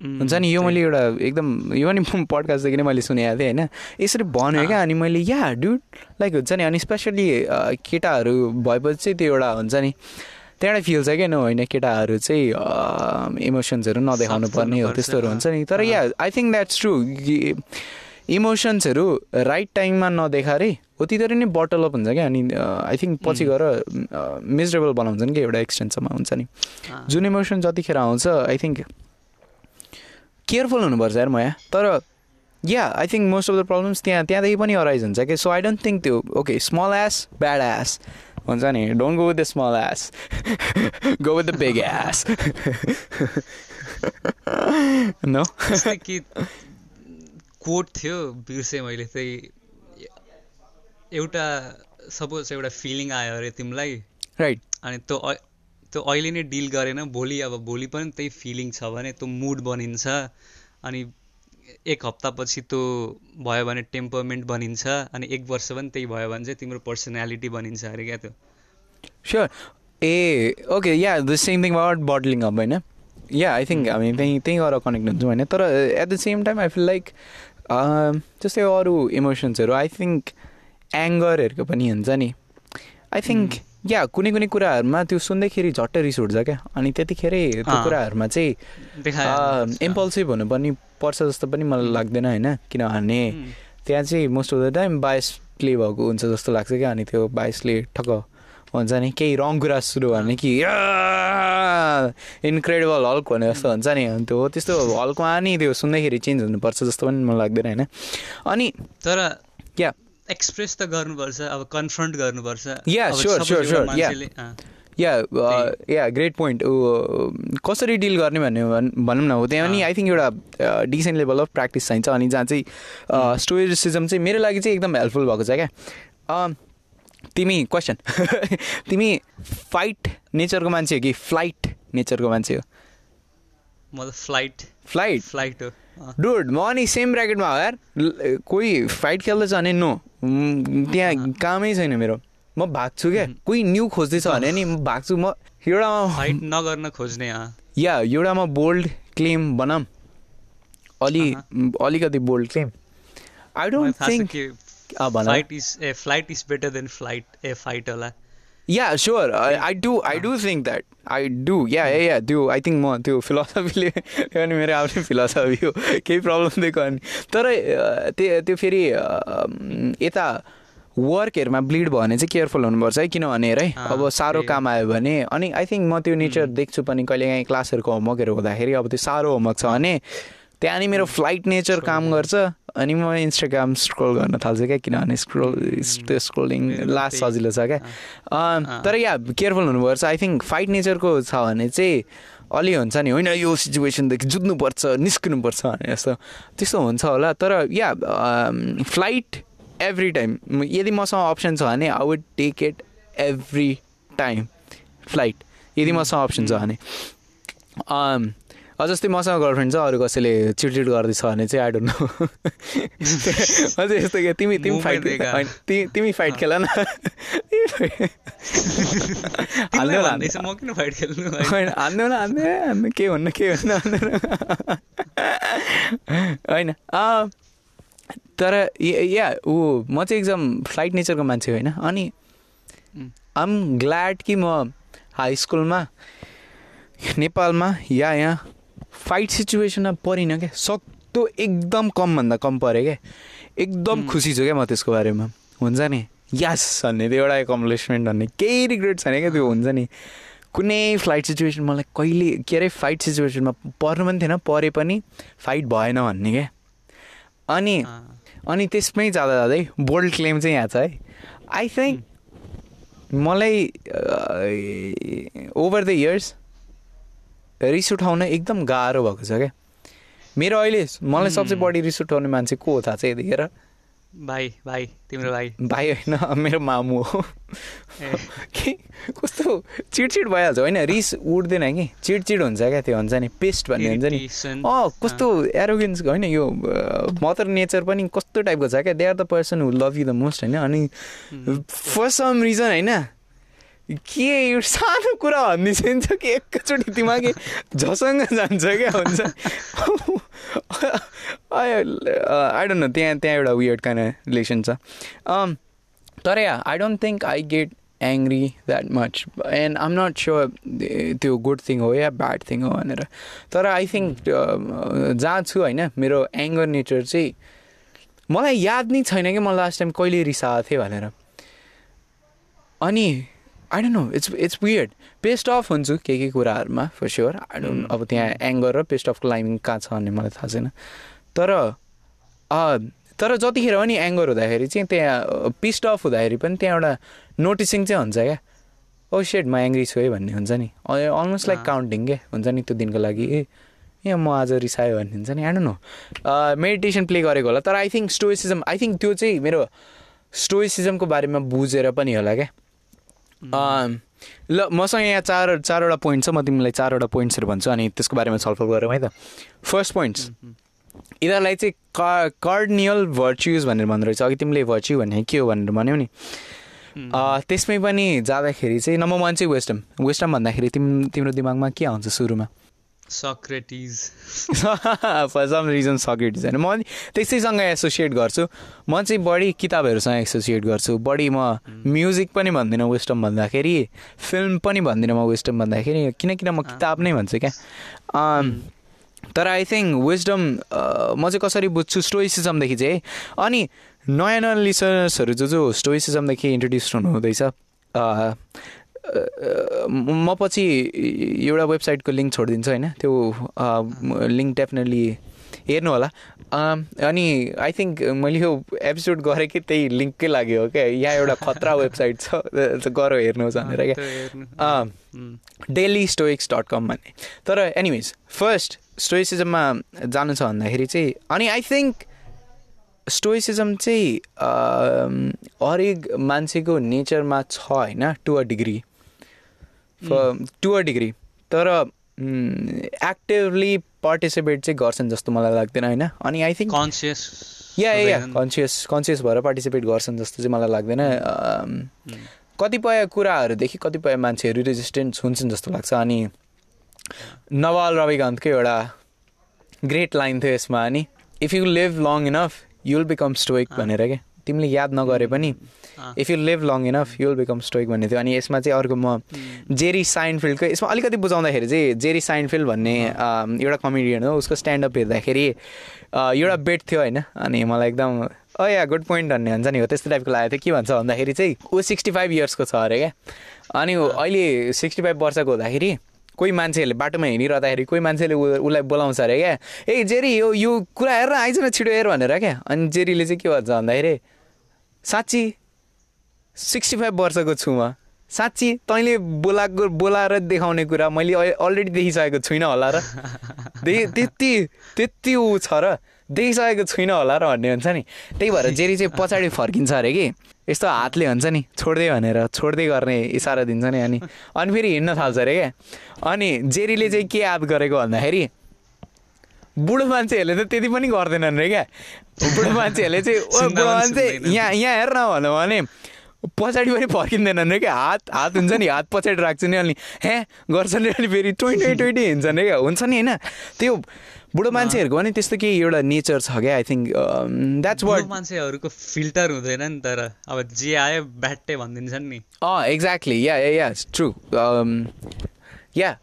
हुन्छ नि यो। मैले एउटा एकदम यो पनि पडकास्टदेखि नै मैले सुनेको थिएँ होइन? यसरी भन्यो क्या अनि मैले या डुड लाइक हुन्छ नि अनि स्पेसली केटाहरू भएपछि चाहिँ त्यो एउटा हुन्छ नि त्यहाँबाट फिल छ क्या न होइन केटाहरू चाहिँ इमोसन्सहरू नदेखाउनु पर्ने हो त्यस्तोहरू हुन्छ नि। तर। Yeah I think that's true इमोसन्सहरू right टाइममा नदेखाएरै हो तिनीहरू नै बटल अप हुन्छ क्या। अनि आई थिङ्क पछि गएर मिजरेबल बनाउँछन् कि एउटा एक्सटेन्टसम्म हुन्छ नि। जुन इमोसन जतिखेर आउँछ आई थिङ्क केयरफुल हुनुपर्छ यार म यहाँ तर yeah I think most of the problems त्यहाँ त्यहाँदेखि पनि अराइज हुन्छ कि सो आई डोन्ट थिङ्क त्यो okay small S bad S हुन्छ नि। Don't go with the small S go with the big S no quote थियो बिर्सेँ मैले त्यही एउटा सपोज एउटा फिलिङ आयो अरे तिमीलाई। राइट अनि त्यो त्यो अहिले नै डिल गरेन भोलि अब भोलि पनि त्यही फिलिङ छ भने त्यो मुड बनिन्छ। अनि एक हप्तापछि त्यो भयो भने टेम्परमेन्ट बनिन्छ। अनि एक वर्ष पनि त्यही भयो भने चाहिँ तिम्रो पर्सनालिटी बनिन्छ अरे क्या त्यो। Sure uh okay yeah the same thing about bottling up होइन? या आई थिङ्क हामी त्यहीँ त्यहीँ गएर कनेक्ट हुन्छौँ होइन? तर at the same time I feel like जस्तै अरू इमोसन्सहरू आई थिङ्क एङ्गरहरूको पनि हुन्छ नि। आई थिङ्क या कुनै कुनै कुराहरूमा त्यो सुन्दैखेरि झट्टै रिस उठ्छ क्या। अनि त्यतिखेरै त्यो। कुराहरूमा चाहिँ इम्पल्सिभ हुनु पनि पर्छ जस्तो पनि मलाई लाग्दैन होइन। किनभने उम्, त्यहाँ चाहिँ most of the time bias play भएको हुन्छ जस्तो लाग्छ क्या। अनि त्यो बायसले ठक्क हुन्छ नि? केही रङ कुरा सुरु भने कि इन्क्रेडिबल हल्क भने जस्तो हुन्छ नि? अनि त्यो त्यस्तो हल्कमा नि त्यो सुन्दाखेरि चेन्ज हुनुपर्छ जस्तो पनि मलाई लाग्दैन होइन? अनि तर या। एक्सप्रेस त गर्नुपर्छ अब कन्फ्रन्ट गर्नुपर्छ। एउटा sure, yeah. मान्छेले, अँ, या या ग्रेट पोइन्ट कसरी डिल गर्ने भन्ने भन्- न हो। त्यहाँ पनि आई थिङ्क एउटा डिसेन्ट लेभल अफ प्र्याक्टिस चाहिन्छ अनि जहाँ चाहिँ स्टोरिसिजम चाहिँ मेरो लागि चाहिँ एकदम हेल्पफुल भएको छ क्या। तिमी क्वेसन तिमी फाइट नेचरको मान्छे हो कि फ्लाइट नेचरको मान्छे हो? म त फ्लाइट फ्लाइट फ्लाइट हो. डुड म अनि सेम ब्राकेटमा हो यार। कोही फाइट खेल्दैछ भने नो। त्यहाँ कामै छैन मेरो। म भाग्छु क्या। कोही न्यू खोज्दैछ भने नि म भाग्छु। म एउटामा फाइट नगर्न खोज्ने। या एउटामा बोल्ड क्लेम बनाऊँ। अलि अलिकति bold claim I don't think flight is a flight is better than flight a fight होला yeah sure I do I do think that I do yeah yeah yeah त्यो I think म त्यो फिलोसफीले अनि मेरो आफ्नै फिलोसफी हो केही problem दिएको अनि तर त्यो त्यो फेरि यता वर्कहरूमा ब्लिड भयो भने चाहिँ केयरफुल हुनुपर्छ है किनभने है अब साह्रो। काम आयो भने अनि आई थिङ्क म त्यो नेचर देख्छु पनि कहिलेकाहीँ क्लासहरूको होमवर्कहरू हुँदाखेरि अब त्यो साह्रो होमवर्क छ भने त्यहाँ नि मेरो फ्लाइट नेचर काम गर्छ अनि म इन्स्टाग्राम स्क्रोल गर्न थाल्छु क्या किनभने स्क्रोल त्यो स्क्रोलिङ मेरो लास्ट। सजिलो छ क्या। अँ, अँ। तर या केयरफुल हुनुपर्छ। आई थिङ्क फाइट नेचरको छ भने चाहिँ अलि हुन्छ नि होइन यो सिचुएसनदेखि जुत्नुपर्छ निस्किनुपर्छ भने जस्तो। त्यस्तो हुन्छ होला। तर या फ्लाइट एभ्री टाइम यदि मसँग अप्सन छ भने I would take it every time flight यदि मसँग अप्सन छ भने। जस्तै मसँग गर्लफ्रेन्ड छ अरू कसैले चिडचिड गर्दैछ भने चाहिँ आई डोन्ट नो अझै यस्तो क्या तिमी तिमी फाइट दिएका। होइन, ति- तिमी फाइट खेल न हाल्नु? होइन हान्नु न हान्नु के भन्नु के भन्नु हान्नु न। होइन तर य- ऊ म चाहिँ एकदम फ्लाइट नेचरको मान्छे होइन अनि. आम ग्ल्याड कि म हाई स्कुलमा नेपालमा या यहाँ फाइट सिचुएसनमा परिनँ क्या? सक्दो एकदम कमभन्दा कम पऱ्यो क्या? एकदम. खुसी छु क्या म त्यसको बारेमा। हुन्छ नि? यस भन्ने त्यो एउटा एकम्प्लिसमेन्ट भन्ने केही रिग्रेट छैन क्या त्यो हुन्छ नि। कुनै फ्लाइट सिचुएसन मलाई कहिले के अरे फाइट सिचुएसनमा पर्नु पनि थिएन परे पनि फाइट भएन भन्ने क्या। अनि अनि त्यसमै जाँदा जाँदै बोल्ड क्लेम चाहिँ यहाँ छ है। आई थिङ्क मलाई ओभर द इयर्स रिस उठाउन एकदम गाह्रो भएको छ क्या। मेरो अहिले मलाई सबसे. बढी रिस उठाउने मान्छे को हो थाहा छ यतिखेर? भाइ भाइ तिम्रो भाइ। भाइ होइन मेरो मामु हो। कि? कस्तो चिडचिड भइहाल्छ होइन? रिस उठ्दैन कि? चिडचिड हुन्छ क्या त्यो हुन्छ नि? पेस्ट भन्ने हुन्छ नि? अँ कस्तो एरोगेन्स होइन? यो मदर नेचर पनि कस्तो टाइपको छ क्या? They are the person who love you the most होइन? अनि. फर सम रिजन होइन? के यो सानो कुरा भनिदिन्छ कि एकैचोटि दिमागै झसँग जान्छ क्या हुन्छ आई डोन्ट नो त्यहाँ त्यहाँ एउटा वियर्ड काइन्ड रिलेसन छ तर yeah I don't think I get angry that much and I'm not sure त्यो गुड थिङ हो या ब्याड थिङ हो भनेर तर आई थिङ्क जहाँ छु होइन मेरो एङ्गर नेचर चाहिँ मलाई याद नै छैन कि म लास्ट टाइम कहिले रिसाएको थिएँ भनेर अनि I don't know it's it's weird pissed off हुन्छु के के कुराहरूमा फर स्योर आई डोन्ट अब त्यहाँ एङ्गर र पेस्ट अफ क्लाइम्बिङ कहाँ छ भन्ने मलाई थाहा छैन। तर तर जतिखेर पनि एङ्गर हुँदाखेरि चाहिँ त्यहाँ पिस्ट अफ हुँदाखेरि पनि त्यहाँ एउटा नोटिसिङ चाहिँ हुन्छ क्या। ओ सेड म एङ्ग्री छु है भन्ने हुन्छ नि। Almost like. काउन्टिङ के? हुन्छ नि त्यो दिनको लागि ए ए म आज रिसायो भन्ने हुन्छ नि। डोन्ट नो मेडिटेसन प्ले गरेको होला। तर I think stoicism I think त्यो चाहिँ मेरो स्टोइसिजमको बारेमा बुझेर पनि होला क्या। ल मसँग यहाँ चार चारवटा पोइन्ट छ म तिमीलाई चारवटा पोइन्ट्सहरू भन्छु अनि त्यसको बारेमा छलफल गरौँ है त। फर्स्ट पोइन्ट्स यिनीहरूलाई चाहिँ का भर्च्युज भनेर भन्दो रहेछ। अघि तिमीले भर्च्यु भन्ने के हो भनेर भन्यौ नि। त्यसमै पनि जाँदाखेरि चाहिँ नम्बर वान चाहिँ वेस्टम वेस्टम भन्दाखेरि तिम तिम्रो दिमागमा के आउँछ सुरुमा? Socrates for some reason Socrates होइन. म त्यसैसँग एसोसिएट गर्छु. म चाहिँ बढी किताबहरूसँग एसोसिएट गर्छु. बढी म म्युजिक पनि भन्दिनँ वेस्टर्न भन्दाखेरि फिल्म पनि भन्दिनँ म वेस्टर्न भन्दाखेरि किनकिन म किताब नै भन्छु क्या। तर आई थिङ्क विजडम म चाहिँ कसरी बुझ्छु स्टोइसिजमदेखि चाहिँ है अनि नयाँ नयाँ लिसनर्सहरू जो जो स्टोइसिजमदेखि इन्ट्रोड्युस हुनुहुँदैछ म पछि एउटा वेबसाइटको लिङ्क छोडिदिन्छु होइन त्यो लिङ्क डेफिनेटली हेर्नु होला। अनि आई थिङ्क मैले यो एपिसोड गरेँ कि त्यही लिङ्ककै लागि हो क्या यहाँ एउटा खतरा वेबसाइट छ गर हेर्नुहोस् भनेर क्या। डेली स्टोइक्स डट कम भन्ने। तर एनिवेज फर्स्ट स्टोइसिजममा जानु छ भन्दाखेरि चाहिँ अनि आई थिङ्क स्टोइसिजम चाहिँ हरेक मान्छेको नेचरमा छ होइन to a degree. To a degree तर एक्टिभली पार्टिसिपेट चाहिँ गर्छन् जस्तो मलाई लाग्दैन होइन? अनि I think conscious yeah yeah conscious conscious भएर पार्टिसिपेट गर्छन् जस्तो चाहिँ मलाई लाग्दैन। कतिपय कुराहरूदेखि कतिपय मान्छेहरू रेजिस्टेन्ट हुन्छन् जस्तो लाग्छ। अनि नवाल रविकान्तको एउटा ग्रेट लाइन थियो यसमा। अनि if you live long enough you'll become stoic भनेर क्या तिमीले याद नगरे पनि if you live long enough you'll become stoic भन्ने थियो। अनि यसमा चाहिँ अर्को म जेरी साइनफिल्डको यसमा अलिकति बुझाउँदाखेरि चाहिँ जेरी साइनफिल्ड भन्ने एउटा कमेडियन हो। उसको स्ट्यान्डअप हेर्दाखेरि एउटा बेट थियो होइन। अनि मलाई एकदम ओ या गुड पोइन्ट भन्ने हुन्छ नि हो। त्यस्तो टाइपको लागेको थियो। के भन्छ भन्दाखेरि चाहिँ ऊ सिक्सटी फाइभ इयर्सको छ अरे क्या। अनि अहिले सिक्सटी फाइभ वर्षको हुँदाखेरि कोही मान्छेहरूले बाटोमा हिँडिरहँदाखेरि कोही मान्छेले उसलाई बोलाउँछ अरे क्या। ए जेरी यो यो कुरा हेर न, आइज न छिटो हेर भनेर क्या। अनि जेरीले चाहिँ के भन्छ भन्दाखेरि साँच्ची सिक्सटी फाइभ वर्षको छु म साँच्ची तैँले बोलाएको बोलाएर देखाउने कुरा मैले अलरेडी देखिसकेको छुइनँ होला र। त्यति त्यति ऊ छ र। देखिसकेको छुइनँ होला र भन्ने हुन्छ नि। त्यही भएर जेरी चाहिँ पछाडि फर्किन्छ अरे कि। यस्तो हातले हुन्छ नि छोड्दै भनेर छोड्दै गर्ने इसारा दिन्छ नि अनि अनि फेरि हिँड्न थाल्छ अरे क्या। अनि जेरीले चाहिँ के याद गरेको भन्दाखेरि बुढो मान्छेहरूले त त्यति पनि गर्दैनन् रे क्या। बुढो मान्छेहरूले चाहिँ ओ बुढो मान्छे। यहाँ यहाँ हेर न भने पछाडि पनि फर्किँदैनन् रे क्या। हात हात हुन्छ नि हात पछाडि राख्छ नि अनि हे गर्छन् रे अनि फेरि ट्वेन्टी ट्वेन्टी ट्वेन्टी हिँड्छन् रे क्या। हुन्छ नि होइन? त्यो बुढो मान्छेहरूको पनि त्यस्तो केही एउटा नेचर छ क्या आई थिङ्क द्याट्स वाट मान्छेहरूको फिल्टर हुँदैन नि तर अब जे आयो ब्याट्टै भनिदिन्छन् नि। अँ exactly yeah yeah true yeah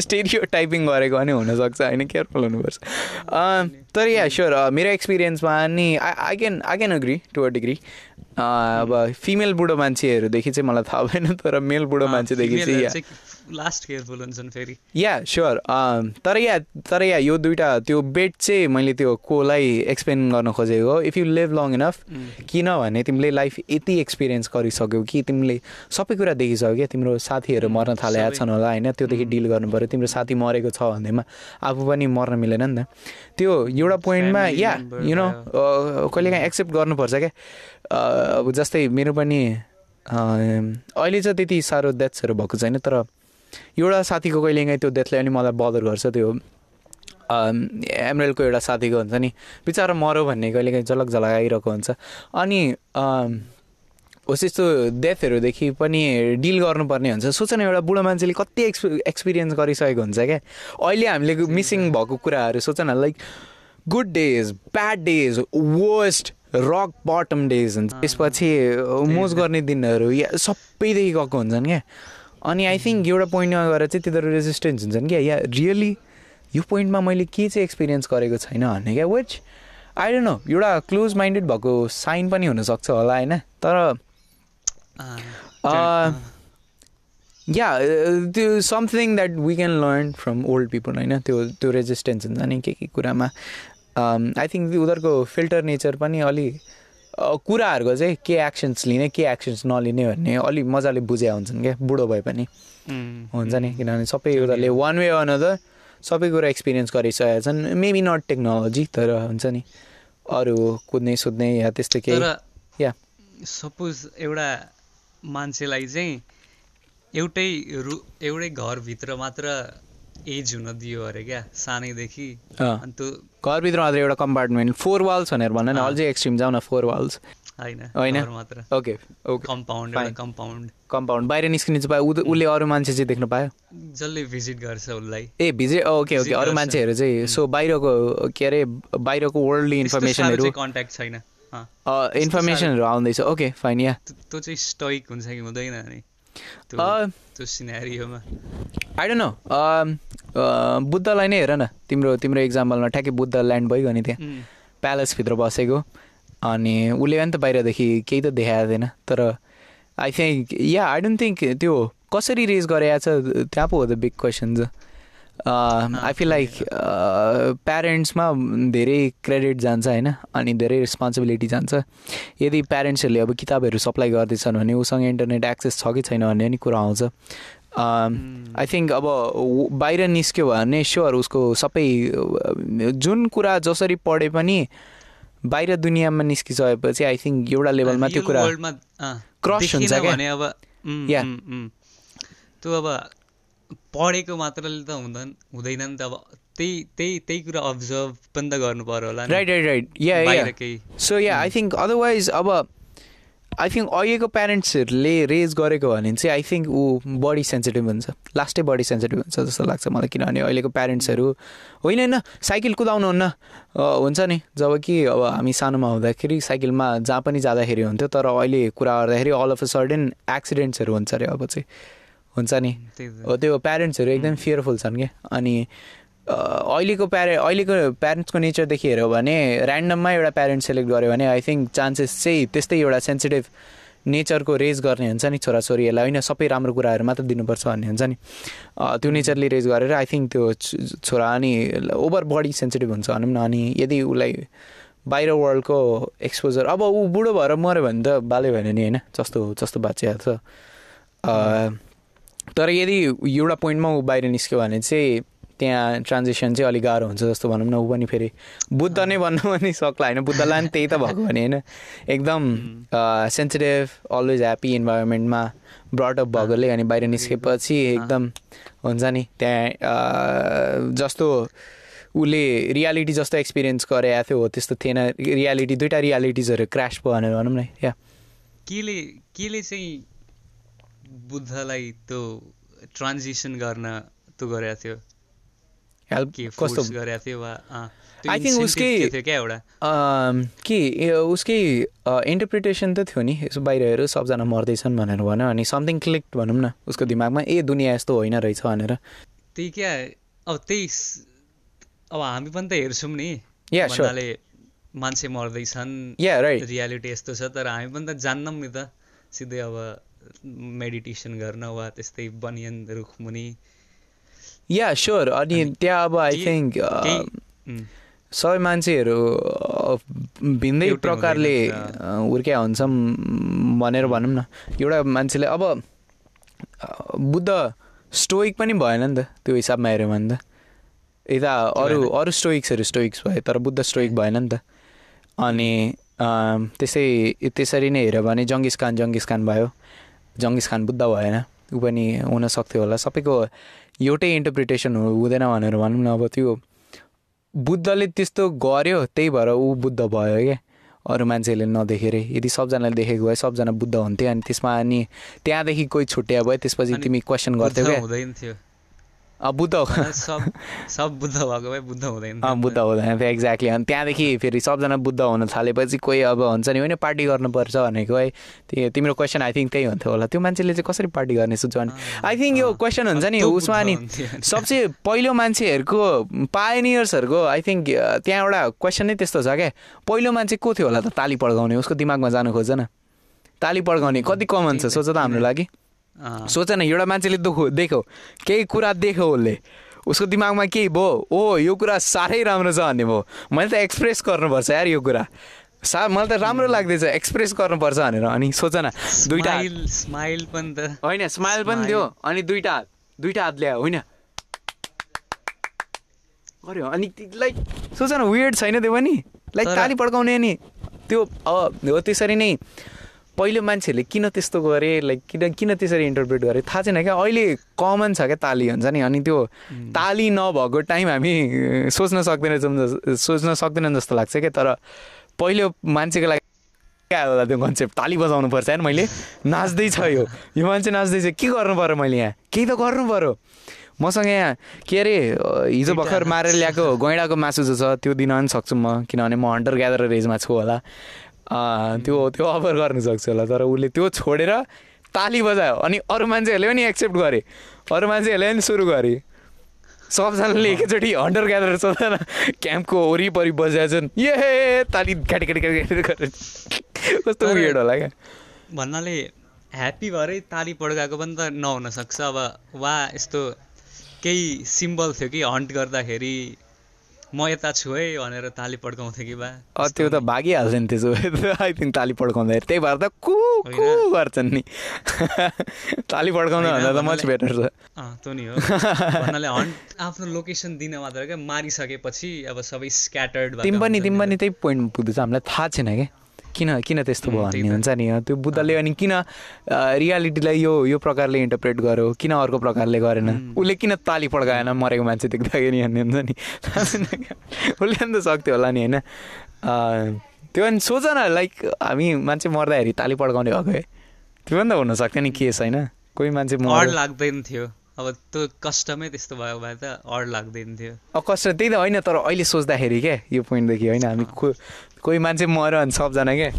stereotyping गरेको पनि हुनसक्छ होइन? केयरफुल हुनुपर्छ। अँ, तर या स्योर मेरो एक्सपिरियन्समा नि I I can I can agree to a degree अब फिमेल बुढो मान्छेहरूदेखि चाहिँ मलाई थाहा भएन तर मेल बुढो मान्छेदेखि चाहिँ या लास्ट केयरफुल हुन्छन् फेरि। या स्योर तर या तर या यो दुइटा त्यो बेड चाहिँ मैले त्यो कोलाई एक्सप्लेन गर्न खोजेको हो। If you live long enough किनभने तिमीले लाइफ यति एक्सपिरियन्स गरिसक्यौ कि तिमीले सबै कुरा देखिसक्यौ क्या? तिम्रो साथीहरू मर्न थालेका छन् होला होइन? त्योदेखि डिल गर्नु पऱ्यो। तिम्रो साथी मरेको छ भन्दैमा आफू पनि मर्न मिलेन नि त। त्यो एउटा पोइन्टमा या यु नो कहिलेकाहीँ एक्सेप्ट गर्नुपर्छ क्या? अब जस्तै मेरो पनि अहिले चाहिँ त्यति साह्रो डेथ्सहरू भएको छैन तर एउटा साथीको कहिलेकाहीँ त्यो डेथले अनि मलाई बदर गर्छ त्यो एमरेलको एउटा साथीको हुन्छ नि बिचरा मऱ्यो भन्ने कहिलेकाहीँ झलक झलक आइरहेको हुन्छ। अनि होस् यस्तो डेथहरूदेखि पनि डिल गर्नुपर्ने हुन्छ। सोच न एउटा बुढो मान्छेले कति एक्सपि एक्सपिरियन्स गरिसकेको हुन्छ क्या। अहिले हामीले मिसिङ भएको कुराहरू सोच न like good days bad days worst rock bottom days हुन्छ। त्यसपछि मोज गर्ने दिनहरू या सबैदेखि गएको हुन्छन् क्या। अनि आई थिङ्क एउटा पोइन्टमा गएर चाहिँ तिनीहरू रेजिस्टेन्स हुन्छन् क्या। या रियली यो पोइन्टमा मैले के चाहिँ एक्सपिरियन्स गरेको छैन भन्ने क्या विच आई डोन्ट नो एउटा क्लोज माइन्डेड भएको साइन पनि हुनसक्छ होला होइन? तर या त्यो something that we can learn from old people होइन? त्यो त्यो रेजिस्टेन्स हुन्छ नि के के कुरामा। आई थिङ्क उनीहरूको फिल्टर नेचर पनि अलि कुराहरूको चाहिँ के एक्सन्स लिने के एक्सन्स नलिने भन्ने अलिक मजाले बुझेका हुन्छन् क्या बुढो भए पनि। हुन्छ नि? किनभने सबै उनीहरूले वान वे अनदर सबै कुरा एक्सपिरियन्स गरिसकेका छन्। मेबी नट टेक्नोलोजी तर हुन्छ नि अरू कुद्ने सुत्ने या त्यस्तो केही। तर या सपोज एउटा मान्छेलाई चाहिँ एउटै रु एउटै घरभित्र मात्र एज हुन दियो अरे क्या? सानैदेखि। अनि त्यो घरभित्र मात्र एउटा कम्पार्टमेन्ट फोर वाल्स भनेर भन न अँ। अझै एक्सट्रिम जाऊ न फोर वाल्स होइन मात्र। Okay okay compound compound compound बाहिर निस्किनु चाहिँ पायो। उसले अरू मान्छे चाहिँ देख्न पायो? जसले भिजिट गर्छ उसलाई। ए भिजे ओके ओके अरू। मान्छेहरू चाहिँ सो बाहिरको के अरे बाहिरको वर्ल्डली इन्फर्मेसनहरू कन्ट्याक्ट छैन। इन्फर्मेसनहरू आउँदैछ। ओके फाइन या त्यो चाहिँ स्टोइक हुन्छ कि हुँदैन नि। त्यो सिनेरियोमा आई डोन्ट नो बुद्धलाई नै हेर न। तिम्रो तिम्रो इक्जाम्पलमा ठ्याक्कै बुद्ध ल्यान्ड भइगयो त्यहाँ। प्यालेसभित्र बसेको। अनि उसले पनि त बाहिरदेखि केही त देखाएको थिएन। तर I think yeah I don't think त्यो कसरी रेज गरेको छ त्यहाँ पो हो the big question I feel like प्यारेन्ट्समा धेरै क्रेडिट जान्छ होइन? अनि धेरै रेस्पोन्सिबिलिटी जान्छ। यदि प्यारेन्ट्सहरूले अब किताबहरू सप्लाई गर्दैछन् भने उसँग इन्टरनेट एक्सेस छ कि छैन भन्ने पनि कुरा आउँछ। आई थिङ्क अब बाहिर निस्क्यो भने स्योर उसको सबै जुन कुरा जसरी पढे पनि बाहिर दुनियाँमा निस्किसकेपछि आई थिङ्क एउटा लेभलमा त्यो कुरा crush हुन्छ क्या? अब। त्यो अब पढेको मात्रले त हुँदैन हुँदैन नि त अब। त्यही त्यही त्यही कुरा अब्जर्भ पनि त गर्नु पर्यो होला right right right yeah so yeah I think otherwise अब आई थिङ्क अहिलेको प्यारेन्ट्सहरूले रेज गरेको भने चाहिँ आई थिङ्क ऊ बडी सेन्सिटिभ हुन्छ। लास्टै बडी सेन्सिटिभ हुन्छ जस्तो लाग्छ मलाई किनभने अहिलेको प्यारेन्ट्सहरू होइन होइन साइकल कुदाउनु हुन्न अ, हुन्छ नि। जब कि अब हामी सानोमा हुँदाखेरि साइकलमा जहाँ पनि जाँदाखेरि हुन्थ्यो तर अहिले कुरा गर्दाखेरि अल अफ अ सडन एक्सिडेन्ट्सहरू हुन्छ अरे अब चाहिँ। हुन्छ नि। हो त्यो प्यारेन्ट्सहरू एकदम फियरफुल छन् क्या। अनि अहिलेको प्यारे अहिलेको प्यारेन्ट्सको नेचरदेखि हेऱ्यो भने ऱ्यान्डममा एउटा प्यारेन्ट सेलेक्ट गर्यो भने आई थिङ्क चान्सेस चाहिँ त्यस्तै एउटा सेन्सिटिभ नेचरको रेज गर्ने हुन्छ नि छोराछोरीहरूलाई। होइन सबै राम्रो कुराहरू मात्र दिनुपर्छ भन्ने हुन्छ नि। त्यो नेचरले रेज गरेर आई थिङ्क त्यो छ- छोरा अनि ओभर बडी सेन्सिटिभ हुन्छ भनौँ न अनि यदि उसलाई बाहिर वर्ल्डको एक्सपोजर अब ऊ बुढो भएर मऱ्यो भने त बाले भएन नि होइन? जस्तो जस्तो बाँचिहाल्छ अ, तर यदि एउटा पोइन्टमा ऊ बाहिर निस्क्यो भने चाहिँ त्यहाँ ट्रान्जेक्सन चाहिँ अलिक गाह्रो हुन्छ जस्तो भनौँ न ऊ पनि फेरि बुद्ध नै भन्नु पनि सक्ला होइन। बुद्धलाई पनि त्यही त भएको भने होइन एकदम सेन्सिटिभ अलवेज ह्याप्पी इन्भाइरोमेन्टमा ब्रटअप भएकोले अनि बाहिर निस्केपछि एकदम हुन्छ नि त्यहाँ जस्तो उसले रियालिटी जस्तो एक्सपिरियन्स गरेको थियो हो त्यस्तो थिएन। रियालिटी दुइटा रियालिटिजहरू क्रास भयो भनेर भनौँ न या। केले केले चाहिँ बुद्धलाई त्यो ट्रान्जिसन गर्न त्यो गरेको थियो? हेल्प कस्तो? गरेको थियो वा think incentive उसकै- क्या एउटा? के उसकै इन्टरप्रिटेसन त थियो नि। यसो बाहिर हेऱ्यो सबजना मर्दैछन् भनेर भन्यो अनि समथिङ क्लिक भनौँ न उसको दिमागमा ए दुनियाँ यस्तो होइन रहेछ भनेर। त्यही क्या अब त्यही अब हामी पनि त हेर्छौँ नि. भन्नाले मान्छे मर्दैछन्। रियालिटी यस्तो छ तर हामी पनि त जान्नौँ नि त। सिधै अब मेडिटेसन गर्न वा त्यस्तै बनियन रुखमुनि। या स्योर अनि त्यहाँ अब आई थिङ्क सबै मान्छेहरू भिन्दै प्रकारले हुर्किया हुन्छौँ भनेर भनौँ न एउटा मान्छेले अब बुद्ध स्टोइक पनि भएन नि त त्यो हिसाबमा हेऱ्यो भने त यता अरू? अरू स्टोइक्सहरू स्टोइक्स भयो तर बुद्ध स्टोइक भएन नि त अनि त्यसै त्यसरी नै हेऱ्यो भने जङ्गिस खान जङ्गिस खान भयो जङ्गिस खान बुद्ध भएन ऊ पनि हुन सक्थ्यो होला। सबैको एउटै इन्टरप्रिटेसन हुँदैन भनेर भनौँ न अब त्यो। बुद्धले त्यस्तो गर्यो त्यही भएर ऊ बुद्ध भयो क्या अरू मान्छेहरूले नदेखेरै। यदि सबजनाले देखेको भए सबजना बुद्ध हुन्थ्यो अनि त्यसमा अनि त्यहाँदेखि कोही छुट्या भयो त्यसपछि तिमी क्वेसन गर्थ्यौ क्या हुँदैन थियो। अँ, बुद्ध सब सब बुद्ध भएको भए बुद्ध हुँदैन। बुद्ध हुँदैन एक्ज्याक्टली अनि त्यहाँदेखि फेरि सबजना बुद्ध हुन थालेपछि कोही अब हुन्छ नि होइन पार्टी गर्नुपर्छ भनेको है। त्यो तिम्रो क्वेसन आई थिङ्क त्यही हुन्थ्यो होला। त्यो मान्छेले चाहिँ कसरी पार्टी गर्ने सोच्छ भने? आई थिङ्क यो क्वेसन हुन्छ नि उसमा नि। सबसे पहिलो मान्छेहरूको पायनियर्सहरूको आई थिङ्क त्यहाँ एउटा क्वेसन नै त्यस्तो छ क्या। पहिलो मान्छे को थियो होला त ताली पड्काउने? उसको दिमागमा जानु खोज्छ न ताली पड्काउने कति कमन छ? सोच त हाम्रो लागि। सोच न एउटा मान्छेले दुखो देख्यो। केही कुरा देख्यो उसले। उसको दिमागमा केही भयो? ओ यो कुरा साह्रै राम्रो छ भन्ने भयो। मैले त एक्सप्रेस गर्नुपर्छ यार यो कुरा। सा मलाई त राम्रो लाग्दैछ एक्सप्रेस गर्नुपर्छ भनेर। अनि सोच न दुइटा स्माइल पनि त। होइन स्माइल पनि. थियो अनि दुइटा हात। दुइटा हात ल्यायो होइन? गर्यो। अनि लाइक सोच न वियर्ड छैन त्यो पनि। लाइक ताली पड्काउने नि। त्यो अब हो त्यसरी नै। पहिलो मान्छेहरूले किन त्यस्तो गरे लाइक किन किन त्यसरी इन्टरप्रेट गरे? थाहा छैन क्या? अहिले कमन छ क्या ताली हुन्छ नि? अनि त्यो ताली नभएको टाइम हामी सोच्न सक्दैनछौँ जस- सोच्न सक्दैनन् जस्तो लाग्छ क्या? तर पहिलो मान्छेको लागि क्या होला त्यो कन्सेप्ट ताली बजाउनु पर्छ यार मैले। नाच्दैछ यो। यो मान्छे नाच्दैछ के गर्नु पऱ्यो मैले यहाँ? केही त गर्नु पऱ्यो मसँग यहाँ के अरे हिजो भर्खर मारेर ल्याएको गैँडाको मासु जो छ त्यो दिन पनि सक्छु म। किनभने म हन्टर ग्यादर एजमा छु होला। त्यो त्यो अफर गर्नु सक्छु होला तर उसले त्यो छोडेर ताली बजायो। अनि अरू मान्छेहरूले पनि एक्सेप्ट गरे। अरू मान्छेहरूले पनि सुरु गरे। सबजनाले एकैचोटि हन्टर ग्यादर सबजना क्याम्पको वरिपरि बजाएछन् ए ताली घाटी घाटी घाटी गरेर कस्तो वियर्ड होला क्या? भन्नाले ह्याप्पी भएरै ताली पड्काएको पनि त नहुन सक्छ। अब वा यस्तो केही सिम्बल थियो कि हन्ट गर्दाखेरि म यता छु है भनेर ताली पड्काउँथ्यो कि बा। त्यो त भागिहाल्छ नि त्यसो आई थिङ्क ताली पड्काउँदाखेरि त्यही भएर त कु। कु गर्छन् नि। ताली पड्काउँदा होइन, भन्दा त मच बेटर छ। त्यो नि हो। भन्नाले हन्ट आफ्नो लोकेसन दिन मात्र क्या मारिसकेपछि अब सबै स्क्याटर्ड तिमी पनि तिमी पनि त्यही पोइन्टमा पुग्दैछ हामीलाई थाहा छैन क्या किन किन त्यस्तो भयो भन्ने। हुन्छ नि? त्यो बुद्धले अनि किन रियालिटीलाई यो यो प्रकारले इन्टरप्रेट गर्यो? किन अर्को प्रकारले गरेन। उसले किन ताली पड्काएन मरेको मान्छे देख्दाखेरि भन्ने हुन्छ नि? उसले पनि त सक्थ्यो होला नि होइन? त्यो अनि सोच न लाइक हामी मान्छे मर्दाखेरि ताली पड्काउने भएको है। त्यो पनि त हुनसक्थ्यो नि केस होइन? कोही मान्छे लाग्दैन थियो। अब त्यो कस्टमै त्यस्तो भयो भए त अड लाग्दैन थियो। अब कष्ट त्यही त होइन तर अहिले सोच्दाखेरि क्या यो पोइन्टदेखि होइन? हामी कोही मान्छे मऱ्यो अनि सबजना क्या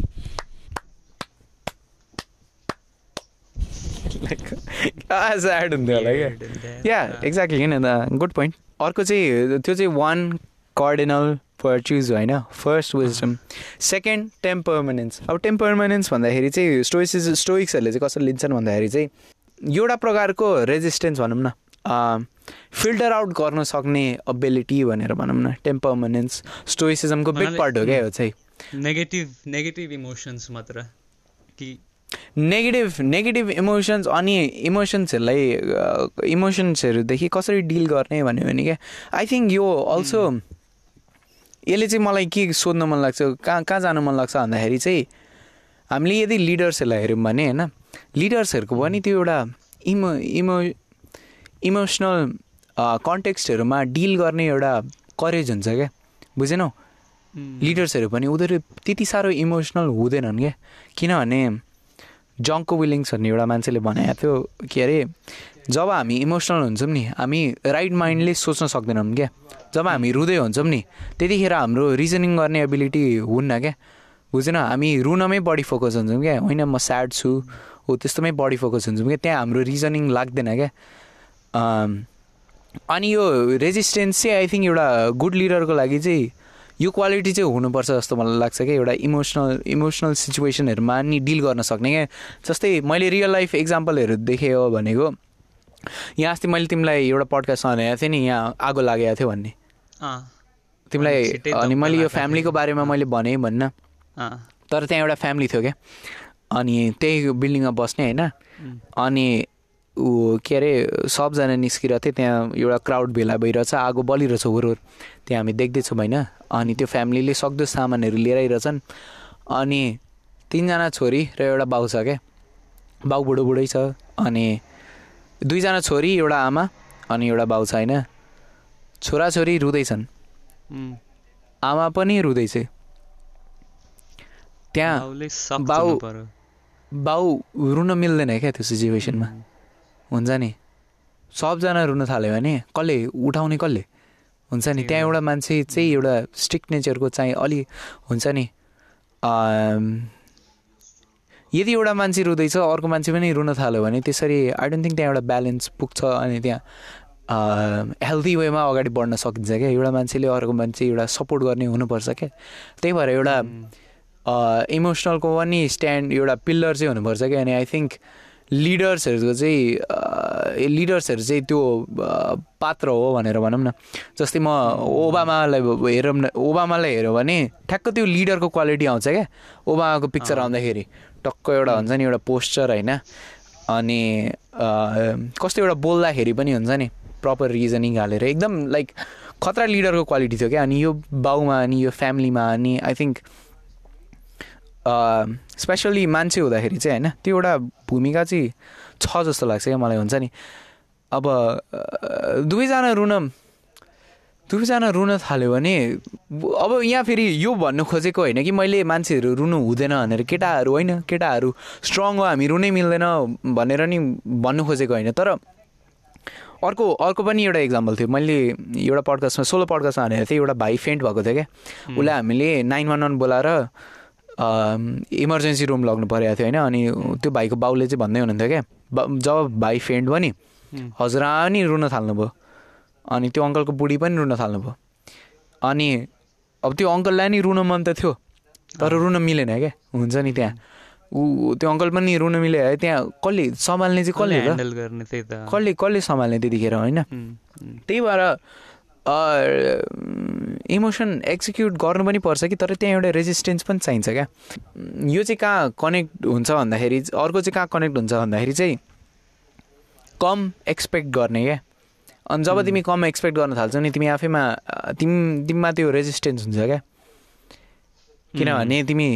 स्याड हुन्थ्यो होला क्या या एक्ज्याक्टली किन गुड पोइन्ट अर्को चाहिँ त्यो चाहिँ वान कार्डिनल पर्च्युज होइन? फर्स्ट विजडम सेकेन्ड टेम्परमेनेन्स अब टेम्परमेनेन्स भन्दाखेरि चाहिँ स्टोइसिस स्टोइक्सहरूले चाहिँ कसरी लिन्छन् भन्दाखेरि चाहिँ एउटा प्रकारको रेजिस्टेन्स भनौँ न। फिल्टर आउट गर्न सक्ने एबिलिटी भनेर भनौँ न टेम्परमेनेन्स स्टोइसिजमको बिग पार्ट हो क्या यो चाहिँ। नेगेटिभ नेगेटिभ इमोसन्स मात्र कि नेगेटिभ नेगेटिभ इमोसन्स अनि इमोसन्सहरूलाई इमोसन्सहरूदेखि कसरी डिल गर्ने भन्यो भने क्या आई थिङ्क यो अल्सो यसले चाहिँ मलाई के सोध्न मन लाग्छ कहाँ कहाँ जानु मन लाग्छ भन्दाखेरि चाहिँ हामीले यदि लिडर्सहरूलाई हेऱ्यौँ भने होइन लिडर्सहरूको पनि त्यो एउटा इमो इमो इमोसनल कन्टेक्स्टहरूमा डिल गर्ने एउटा करेज हुन्छ क्या। बुझेनौ? लिडर्सहरू पनि उनीहरू त्यति साह्रो इमोसनल हुँदैनन् क्या। किनभने जङ्को विलिङ्स भन्ने एउटा मान्छेले भनेको थियो के अरे जब हामी इमोसनल हुन्छौँ नि हामी राइट माइन्डले सोच्न सक्दैनौँ क्या। जब हामी रुँदै हुन्छौँ नि त्यतिखेर हाम्रो रिजनिङ गर्ने एबिलिटी हुन्न क्या। बुझेन? हामी रुनमै बढी फोकस हुन्छौँ क्या। होइन म स्याड छु हो त्यस्तोमै बढी फोकस हुन्छौँ क्या। त्यहाँ हाम्रो रिजनिङ लाग्दैन क्या। अनि यो रेजिस्टेन्स चाहिँ आई थिङ्क एउटा गुड लिडरको लागि चाहिँ यो क्वालिटी चाहिँ हुनुपर्छ जस्तो मलाई लाग्छ क्या। एउटा इमोसनल इमोसनल सिचुएसनहरूमा नि डिल गर्न सक्ने क्या। जस्तै मैले रियल लाइफ इक्जाम्पलहरू देखेँ हो भनेको। यहाँ अस्ति मैले तिमीलाई एउटा पडकास्टमा भनेको थिएँ नि यहाँ आगो लागेको थियो भन्ने। तिमीलाई अनि मैले यो फ्यामिलीको। बारेमा मैले भनेँ भन्न। तर त्यहाँ एउटा फ्यामिली थियो क्या। अनि त्यही बिल्डिङमा बस्ने होइन। अनि ऊ के अरे सबजना निस्किरहेको थियो त्यहाँ एउटा क्राउड भेला भइरहेछ आगो बलिरहेछ हुरहुर त्यहाँ हामी देख्दैछौँ होइन? अनि त्यो फ्यामिलीले सक्दो सामानहरू लिएर आइरहेछन्। अनि तिनजना छोरी र एउटा बाउ छ क्या बाउ बुढो बुढै छ अनि दुईजना छोरी एउटा आमा अनि एउटा बाउ छ होइन? छोराछोरी रुँदैछन्। आमा पनि रुँदैछ। त्यहाँ बाउ- बाउ रुन मिल्दैन क्या त्यो सिचुएसनमा हुन्छ नि। सबजना रुन थाल्यो भने कसले उठाउने कसले? हुन्छ नि त्यही। एउटा मान्छे चाहिँ एउटा स्ट्रिक्ट नेचरको चाहिँ अलि हुन्छ नि यदि एउटा मान्छे रुँदैछ अर्को मान्छे पनि रुन थाल्यो भने त्यसरी आई डोन्ट थिङ्क त्यहाँ एउटा ब्यालेन्स पुग्छ अनि त्यहाँ हेल्दी वेमा अगाडि बढ्न सकिन्छ क्या। एउटा मान्छेले अर्को मान्छे एउटा सपोर्ट गर्ने हुनुपर्छ क्या। त्यही भएर एउटा इमोसनलको पनि स्ट्यान्ड एउटा पिल्लर चाहिँ हुनुपर्छ क्या। अनि आई थिङ्क लिडर्सहरूको चाहिँ लिडर्सहरू चाहिँ त्यो पात्र हो भनेर भनौँ न। जस्तै म ओबामालाई हेरौँ न ओबामालाई हेऱ्यो भने ठ्याक्क त्यो लिडरको क्वालिटी आउँछ क्या। ओबामाको पिक्चर। आउँदाखेरि टक्क एउटा हुन्छ नि एउटा पोस्चर होइन। अनि कस्तो एउटा बोल्दाखेरि पनि हुन्छ नि प्रपर रिजनिङ हालेर एकदम लाइक खतरा लिडरको क्वालिटी थियो क्या। अनि यो बाउमा अनि यो फ्यामिलीमा अनि आई थिङ्क स्पेसल्ली मान्छे हुँदाखेरि चाहिँ होइन त्यो एउटा भूमिका चाहिँ छ जस्तो लाग्छ क्या मलाई हुन्छ नि। अब दुवैजना रुन दुवैजना रुन थाल्यो भने अब यहाँ फेरि यो भन्नु खोजेको होइन कि मैले मान्छेहरू रुनु हुँदैन भनेर केटाहरू होइन केटाहरू स्ट्रङ हो हामी रुनै मिल्दैन भनेर नि भन्नु खोजेको होइन। तर अर्को अर्को पनि एउटा इक्जाम्पल थियो। मैले एउटा पडकास्टमा सोलो पडकास्टमा भनेको थिएँ एउटा भाइ फेन्ट भएको थियो क्या। उसलाई हामीले नाइन वान वान बोलाएर इमर्जेन्सी रुम लग्नु परेको थियो होइन अनि त्यो भाइको बाउले चाहिँ भन्दै हुनुहुन्थ्यो क्या जब भाइ फेन्ट भयो नि। उम्, हजुरआ नि रुन थाल्नुभयो। अनि त्यो अङ्कलको बुढी पनि रुन थाल्नुभयो। अनि अब त्यो अङ्कललाई नि रुन मन त थियो तर रुन मिलेन क्या हुन्छ नि त्यहाँ। ऊ त्यो अङ्कल पनि रुन मिल्यो है त्यहाँ कसले सम्हाल्ने चाहिँ कसले कसले कसले सम्हाल्ने त्यतिखेर होइन? त्यही भएर इमोसन एक्जिक्युट गर्नु पनि पर्छ कि तर त्यहाँ एउटा रेजिस्टेन्स पनि चाहिन्छ क्या। यो चाहिँ कहाँ कनेक्ट हुन्छ भन्दाखेरि अर्को चाहिँ कहाँ कनेक्ट हुन्छ भन्दाखेरि चाहिँ कम एक्सपेक्ट गर्ने क्या। अनि जब तिमी कम एक्सपेक्ट गर्न थाल्छौ नि तिमी आफैमा तिम तिमीमा त्यो रेजिस्टेन्स हुन्छ क्या। किनभने तिमी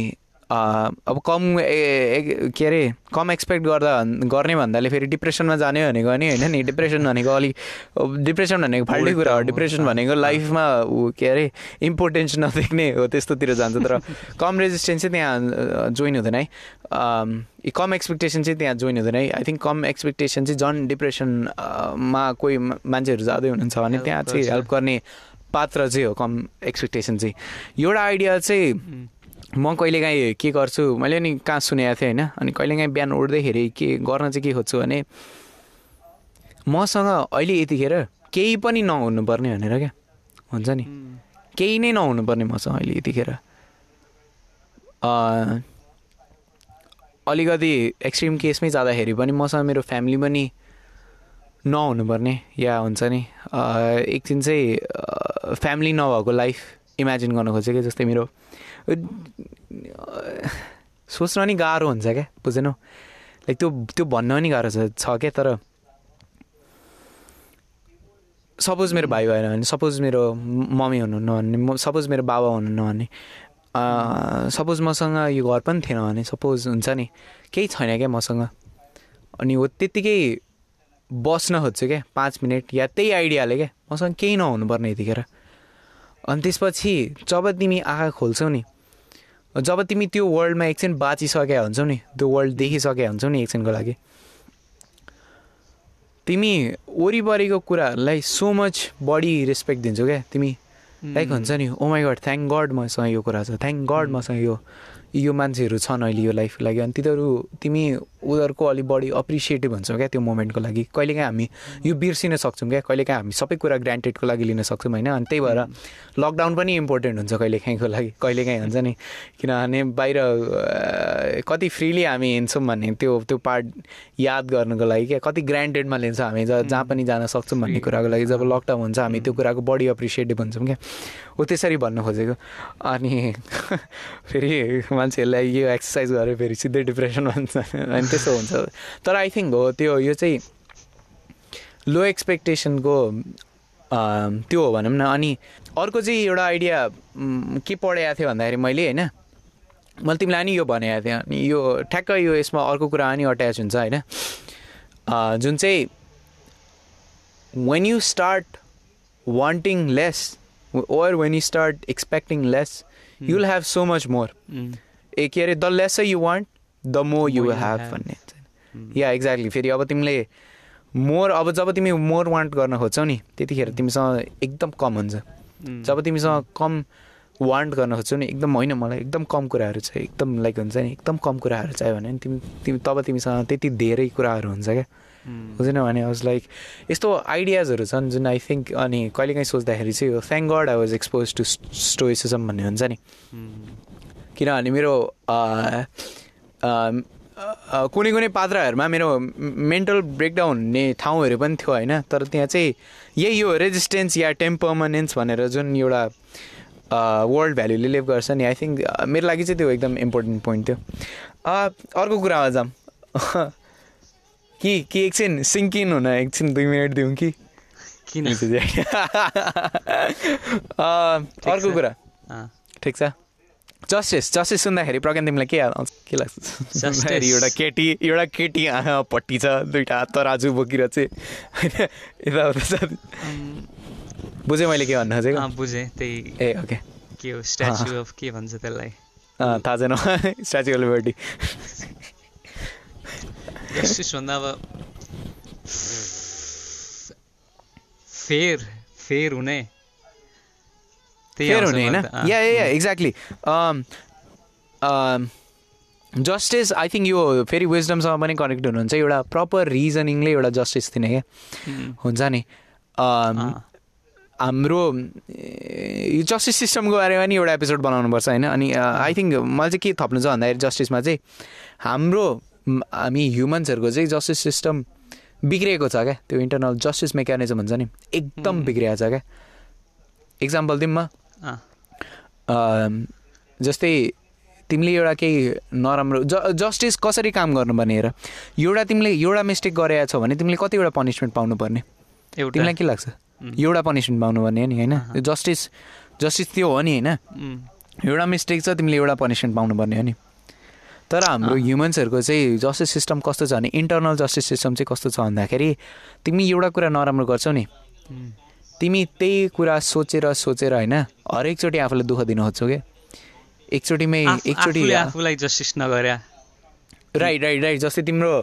अब कम ए- के अरे कम एक्सपेक्ट गर्दा गर्ने भन्दाले फेरि डिप्रेसनमा जाने भनेको नि होइन नि? डिप्रेसन भनेको अलिक डिप्रेसन भनेको फाल्टै कुरा हो। डिप्रेसन भनेको लाइफमा ऊ के अरे इम्पोर्टेन्स नदेख्ने हो त्यस्तोतिर जान्छ। तर कम रेजिस्टेन्स चाहिँ त्यहाँ जोइन हुँदैन है। कम एक्सपेक्टेसन चाहिँ त्यहाँ जोइन हुँदैन है। आई थिङ्क कम एक्सपेक्टेसन चाहिँ झन् डिप्रेसनमा कोही मान्छेहरू जाँदै हुनुहुन्छ भने त्यहाँ चाहिँ। हेल्प गर्ने पात्र चाहिँ हो कम एक्सपेक्टेसन चाहिँ। एउटा आइडिया चाहिँ म कहिलेकाहीँ के गर्छु मैले नि कहाँ सुनेको थिएँ होइन अनि कहिलेकाहीँ बिहान उठ्दैखेरि के गर्न चाहिँ के खोज्छु भने मसँग अहिले यतिखेर केही पनि नहुनुपर्ने भनेर क्या हुन्छ नि। केही नै नहुनुपर्ने मसँग अहिले यतिखेर। अलिकति एक्सट्रिम केसमै जाँदाखेरि पनि मसँग मेरो फ्यामिली पनि नहुनुपर्ने या हुन्छ नि एकछिन चाहिँ फ्यामिली नभएको लाइफ इमेजिन गर्न खोजेको जस्तै मेरो सोच्न नि गाह्रो हुन्छ क्या बुझेनौ लाइक त्यो त्यो भन्न पनि गाह्रो छ छ क्या? तर सपोज मेरो भाइ भएन भने सपोज मेरो मम्मी हुनुहुन्न भने सपोज मेरो बाबा हुनुहुन्न भने सपोज मसँग यो घर पनि थिएन भने सपोज हुन्छ नि। केही छैन क्या मसँग। अनि हो त्यत्तिकै बस्न खोज्छु क्या पाँच मिनट या त्यही आइडियाले क्या। मसँग केही नहुनुपर्ने यतिखेर। अनि त्यसपछि जब तिमी आँखा खोल्छौ नि जब तिमी त्यो वर्ल्डमा एकछिन बाँचिसकेका हुन्छौ नि त्यो वर्ल्ड देखिसकेका हुन्छौ नि एकछिनको लागि तिमी वरिपरिको कुराहरूलाई सो मच बढी रेस्पेक्ट दिन्छौ क्या तिमी। लाइक हुन्छ नि oh my God thank God मसँग यो कुरा छ थ्याङ्क गड मसँग यो यो मान्छेहरू छन् अहिले यो लाइफको लागि। अनि तिनीहरू तिमी उनीहरूको अलिक बढी अप्रिसिएटिभ हुन्छौ क्या त्यो मोमेन्टको लागि। कहिलेकाहीँ हामी यो बिर्सिन सक्छौँ क्या? कहिलेकाहीँ हामी सबै कुरा ग्रान्टेडको लागि लिन सक्छौँ होइन? अनि त्यही भएर लकडाउन पनि इम्पोर्टेन्ट हुन्छ कहिलेकाहीँको लागि। कहिलेकाहीँ हुन्छ नि? किनभने बाहिर कति फ्रिली हामी हिँड्छौँ भन्ने त्यो त्यो पार्ट याद गर्नुको लागि क्या। कति ग्रान्टेडमा लिन्छौँ हामी जहाँ पनि जान सक्छौँ भन्ने कुराको लागि। जब लकडाउन हुन्छ हामी त्यो कुराको बढी अप्रिसिएटिभ हुन्छौँ क्या। हो त्यसरी भन्न खोजेको। अनि फेरि मान्छेहरूलाई यो एक्सर्साइज गरेर फेरि सिधै डिप्रेसन भन्छ अनि त्यस्तो हुन्छ। तर आई थिङ्क हो त्यो यो चाहिँ लो एक्सपेक्टेसनको त्यो हो भनौँ न अनि अर्को चाहिँ एउटा आइडिया के पढेको थियो भन्दाखेरि मैले होइन? मैले तिमीलाई नि यो भनेको थिएँ अनि यो ठ्याक्क यो यसमा अर्को कुरा नि अट्याच हुन्छ होइन? जुन चाहिँ when you start wanting less or when you start expecting less you will have so much more ए के अरे the less you want the more you have. भन्ने या एक्ज्याक्टली फेरि अब तिमीले मोर अब जब तिमी मोर वान्ट गर्न खोज्छौ नि त्यतिखेर तिमीसँग एकदम कम हुन्छ जब तिमीसँग कम वान्ट गर्न खोज्छौ नि एकदम होइन मलाई एकदम कम कुराहरू छ एकदम लाइक हुन्छ नि एकदम कम कुराहरू चाहियो भने नि तिमी तिमी तब तिमीसँग त्यति धेरै कुराहरू हुन्छ क्या बुझेन भने वाज लाइक यस्तो आइडियाजहरू छन् जुन आई थिङ्क अनि कहिलेकाहीँ सोच्दाखेरि चाहिँ यो thank God I was expose to stoicism भन्ने हुन्छ नि किनभने मेरो कुनै कुनै पात्रहरूमा मेरो मेन्टल ब्रेकडाउन हुने ठाउँहरू पनि थियो होइन। तर त्यहाँ चाहिँ यही हो रेजिस्टेन्स या टेम्परमनेन्स भनेर जुन एउटा वर्ल्ड भ्याल्युले लिभ गर्छ नि आई थिङ्क मेरो लागि चाहिँ त्यो एकदम इम्पोर्टेन्ट पोइन्ट थियो। अर्को कुरामा जाऊँ कि कि एकछिन सिङ्किन हुन एकछिन दुई मिनट दिउँ कि? किन? अर्को। कुरा। ठिक छ? जस्टिस जस्टिस सुन्दाखेरि प्रज्ञान तिमीलाई के याद आउँछ? के लाग्छ? एउटा केटी एउटा केटी आँखापट्टि छ दुइटा हात तराजु बोकेर चाहिँ होइन यताउता छ उम्, बुझेँ मैले के भन्न खोजेको। बुझेँ त्यही ए ओके। के हो स्ट्याचु अफ के भन्छ त्यसलाई? थाहा छैन। Statue of liberty. जस्टिस भन्दा अब फेर फेर हुने। फेयर हुने होइन yeah yeah exactly justice I think यो फेरि विजडमसँग पनि कनेक्ट हुनुहुन्छ एउटा प्रपर रिजनिङले एउटा जस्टिस दिने क्या हुन्छ नि? अम, अँ, हाम्रो यो जस्टिस सिस्टमको बारेमा नि एउटा एपिसोड बनाउनुपर्छ होइन? अनि आई थिङ्क मलाई चाहिँ के थप्नु छ भन्दाखेरि जस्टिसमा चाहिँ हाम्रो हामी ह्युमन्सहरूको चाहिँ जस्टिस सिस्टम बिग्रिएको छ क्या त्यो इन्टरनल जस्टिस मेकानिजम हुन्छ नि? एकदम हुँ। बिग्रिएको छ क्या इक्जाम्पल दिउँ म। जस्तै तिमीले एउटा केही नराम्रो ज जस्टिस कसरी काम गर्नुपर्ने हेर। एउटा तिमीले एउटा मिस्टेक गरेका छौ भने तिमीले कतिवटा पनिसमेन्ट पाउनुपर्ने? तिमीलाई के लाग्छ? एउटा पनिसमेन्ट पाउनुपर्ने हो नि होइन? जस्टिस जस्टिस त्यो हो नि होइन? एउटा मिस्टेक छ तिमीले एउटा पनिसमेन्ट पाउनुपर्ने हो नि। तर हाम्रो ह्युमन्सहरूको चाहिँ जस्टिस सिस्टम कस्तो छ भने इन्टरनल जस्टिस सिस्टम चाहिँ कस्तो छ भन्दाखेरि तिमी एउटा कुरा नराम्रो गर्छौ नि। तिमी त्यही कुरा सोचेर सोचेर होइन हरेकचोटि आफूलाई दुःख दिन खोज्छौ क्या एकचोटिमै एकचोटि आफूले आफूलाई जस्टिस नगरे। राइट राइट राइट जस्तै तिम्रो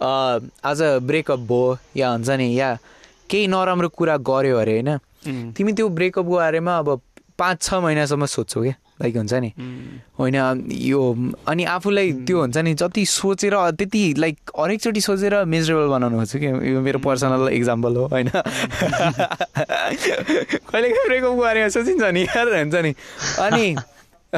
आज ब्रेकअप भयो या हुन्छ नि या केही नराम्रो कुरा गऱ्यो अरे होइन? तिमी त्यो ब्रेकअपको बारेमा अब पाँच छ महिनासम्म सोध्छौ क्या लाइक हुन्छ नि। उम्, होइन यो अनि आफूलाई त्यो हुन्छ नि जति सोचेर त्यति लाइक हरेकचोटि सोचेर मिजरेबल बनाउनु खोज्छु कि यो मेरो पर्सनल इक्जाम्पल हो होइन। कहिले कहिले ब्रेकअपको बारेमा सोचिन्छ नि यार हुन्छ नि। अनि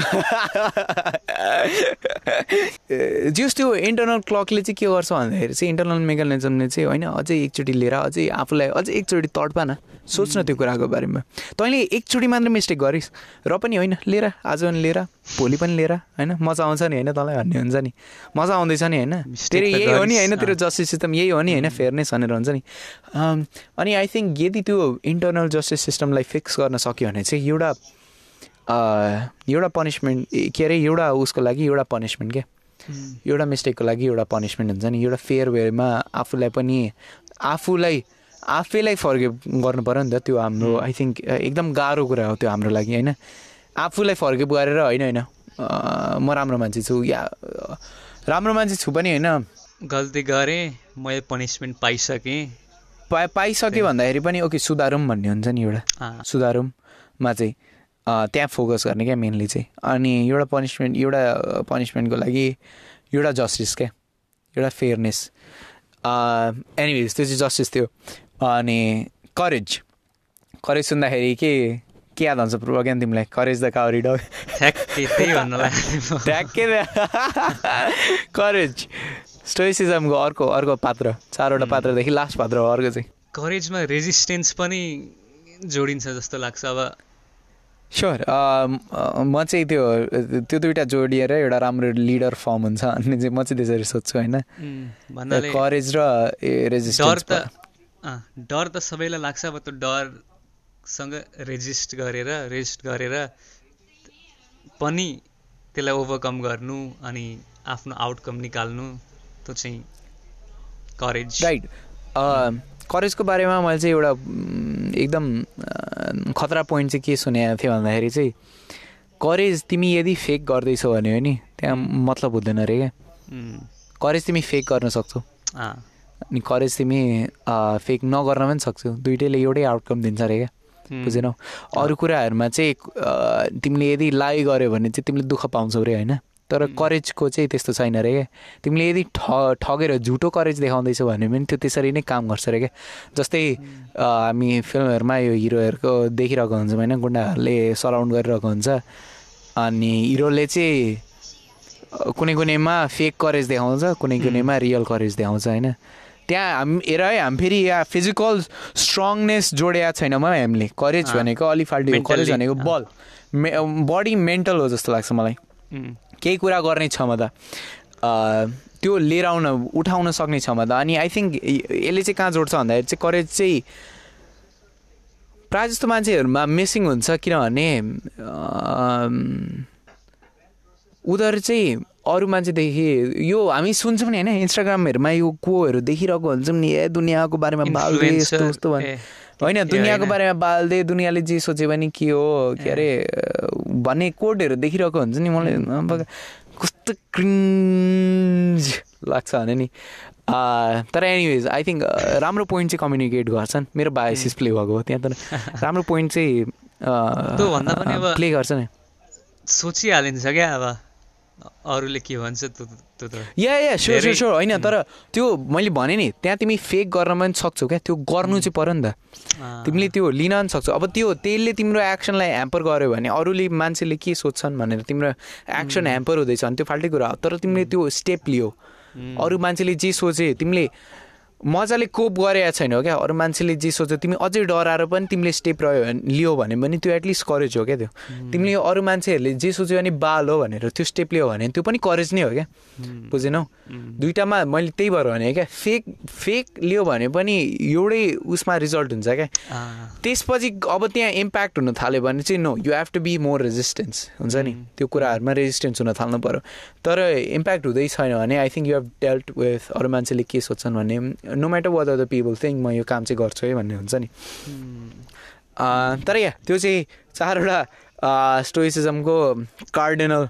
जस त्यो इन्टरनल क्लकले चाहिँ के गर्छ भन्दाखेरि चाहिँ इन्टरनल मेकानिजमले चाहिँ होइन अझै एकचोटि लिएर अझै आफूलाई अझै एकचोटि तडपा न सोच्न त्यो कुराको बारेमा। तैँले एकचोटि मात्र मिस्टेक गरिस् र पनि होइन लिएर आज पनि लिएर भोलि पनि लिएर होइन मजा आउँछ नि होइन तँलाई भन्ने हुन्छ नि। मजा आउँदैछ नि होइन। तेरो यही हो नि होइन तेरो। जस्टिस सिस्टम यही हो नि होइन फेयरनेस भनेर हुन्छ नि। अनि आई थिङ्क यदि त्यो इन्टरनल जस्टिस सिस्टमलाई फिक्स गर्न सक्यो भने चाहिँ एउटा एउटा पनिसमेन्ट के अरे एउटा उसको लागि एउटा पनिसमेन्ट क्या उम्, एउटा मिस्टेकको लागि एउटा पनिसमेन्ट हुन्छ नि। एउटा फेयर वेमा आफूलाई पनि आफूलाई आफैलाई फर्के गर्नु पऱ्यो नि त त्यो हाम्रो आई थिङ्क एकदम गाह्रो कुरा हो त्यो हाम्रो लागि होइन? आफूलाई फर्केप गरेर होइन होइन? म राम्रो मान्छे छु या राम्रो मान्छे छु पनि होइन? गल्ती गरेँ मैले पनिसमेन्ट पाइसकेँ। पा पाइसक्यो भन्दाखेरि पनि ओके सुधारौँ भन्ने हुन्छ नि एउटा। सुधारौँमा चाहिँ। त्यहाँ फोकस गर्ने क्या मेनली चाहिँ। अनि एउटा पनिसमेन्ट एउटा पनिसमेन्टको लागि एउटा जस्टिस क्या एउटा फेयरनेस एनिवेज त्यो चाहिँ जस्टिस थियो। अनि करेज करेज सुन्दाखेरि के के याद आउँछ पूर्व ज्ञान तिमीलाई? करेज द काउरी डग ठ्याक्कै करेज स्टोइसिजमको अर्को अर्को पात्र। चारवटा पात्रदेखि लास्ट पात्र हो अर्को चाहिँ। करेजमा रेजिस्टेन्स पनि जोडिन्छ जस्तो लाग्छ। अब स्योर म चाहिँ त्यो त्यो दुइटा जोडिएर एउटा राम्रो लिडर फर्म हुन्छ अनि चाहिँ म चाहिँ त्यसरी सोध्छु होइन? करेज र डर रेजिस्टेन्स डर त सबैलाई लाग्छ अब त्यो डरसँग रेजिस्ट गरेर रेजिस्ट गरेर पनि त्यसलाई ओभरकम गर्नु अनि आफ्नो आउटकम निकाल्नु त्यो चाहिँ करेज राइट करेजको बारेमा मैले चाहिँ एउटा एकदम खतरा पोइन्ट चाहिँ के सुनेको थिएँ भन्दाखेरि चाहिँ करेज तिमी यदि फेक गर्दैछौ भने हो नि त्यहाँ मतलब हुँदैन अरे क्या। करेज तिमी फेक गर्न सक्छौ। अनि करेज तिमी फेक नगर्न पनि सक्छौ। दुइटैले एउटै आउटकम दिन्छ अरे क्या। बुझेनौ? अरू कुराहरूमा चाहिँ तिमीले यदि लाइ गऱ्यो भने चाहिँ तिमीले दुःख पाउँछौ रे होइन? तर करेजको चाहिँ त्यस्तो छैन अरे क्या तिमीले यदि ठ ठगेर झुटो करेज देखाउँदैछौ भने पनि त्यो त्यसरी नै काम गर्छ अरे क्या जस्तै हामी फिल्महरूमा यो हिरोहरूको देखिरहेको हुन्छौँ होइन गुन्डाहरूले सराउन्ड गरिरहेको हुन्छ। अनि हिरोले चाहिँ कुनै कुनैमा फेक करेज देखाउँछ कुनै कुनैमा रियल करेज देखाउँछ होइन। त्यहाँ हाम हेर है हामी फेरि यहाँ फिजिकल स्ट्रङनेस जोडेका छैनौँ है हामीले। करेज। भनेको अलि फाल्टो। करेज भनेको बल। मे बडी मेन्टल हो जस्तो लाग्छ मलाई। केही कुरा गर्ने क्षमता त्यो लिएर आउन उठाउन सक्ने क्षमता। अनि आई थिङ्क यसले चाहिँ कहाँ जोड्छ भन्दाखेरि चाहिँ करेज चाहिँ प्रायः जस्तो मान्छेहरूमा मिसिङ हुन्छ किनभने उनीहरू चाहिँ अरू मान्छेदेखि यो हामी सुन्छौँ नि होइन इन्स्टाग्रामहरूमा यो कोहरू देखिरहेको हुन्छौँ नि ए दुनियाँको बारेमा यस्तो उस्तो होइन दुनियाँको। बारेमा बाल्दै दुनियाँले जे सोचे भने के हो के अरे भन्ने कोडहरू देखिरहेको हुन्छ नि मलाई। अब कस्तो क्रिन्ज लाग्छ भने नि। तर एनिवेज आई थिङ्क राम्रो पोइन्ट चाहिँ कम्युनिकेट गर्छन् मेरो बायोसिस प्ले भएको हो त्यहाँ तर राम्रो पोइन्ट चाहिँ पनि प्ले गर्छ नि। सोचिहालिन्छ क्या अब। अरूले के भन्छ त्यो त्यो त yeah yeah sure sure sure होइन तर त्यो मैले भने नि त्यहाँ तिमी फेक गर्न पनि सक्छौ क्या। त्यो गर्नु चाहिँ पऱ्यो नि त। तिमीले त्यो लिन पनि सक्छौ। अब त्यो त्यसले तिम्रो एक्सनलाई ह्याम्पर गर्यो भने अरूले मान्छेले के सोध्छन् भनेर तिम्रो एक्सन ह्याम्पर हुँदैछ भने त्यो फाल्टै कुरा हो। तर तिमीले त्यो स्टेप लियो। अरू मान्छेले जे सोचे तिमीले मजाले कोप गरेको छैन हो क्या? अरू मान्छेले जे सोच्छ तिमी अझै डराएर पनि तिमीले स्टेप रह्यो भने लियो भने पनि त्यो एटलिस्ट करेज हो क्या त्यो। तिमीले अरू मान्छेहरूले जे सोच्यो भने बाल हो भनेर त्यो स्टेप लियो भने त्यो पनि करेज नै हो क्या। बुझेनौ? दुइटामा मैले त्यही भएर भने क्या फेक फेक लियो भने पनि एउटै उसमा रिजल्ट हुन्छ क्या। त्यसपछि अब त्यहाँ इम्प्याक्ट हुन थाल्यो भने चाहिँ no you have to be more resistance हुन्छ नि? त्यो कुराहरूमा रेजिस्टेन्स हुन थाल्नु पऱ्यो तर इम्प्याक्ट हुँदै छैन भने I think you have dealt with अरू मान्छेले के सोध्छन् भन्ने no matter what the people think म यो काम चाहिँ गर्छु है भन्ने हुन्छ नि। तर या त्यो चाहिँ चारवटा स्टोइसिजमको कार्डिनल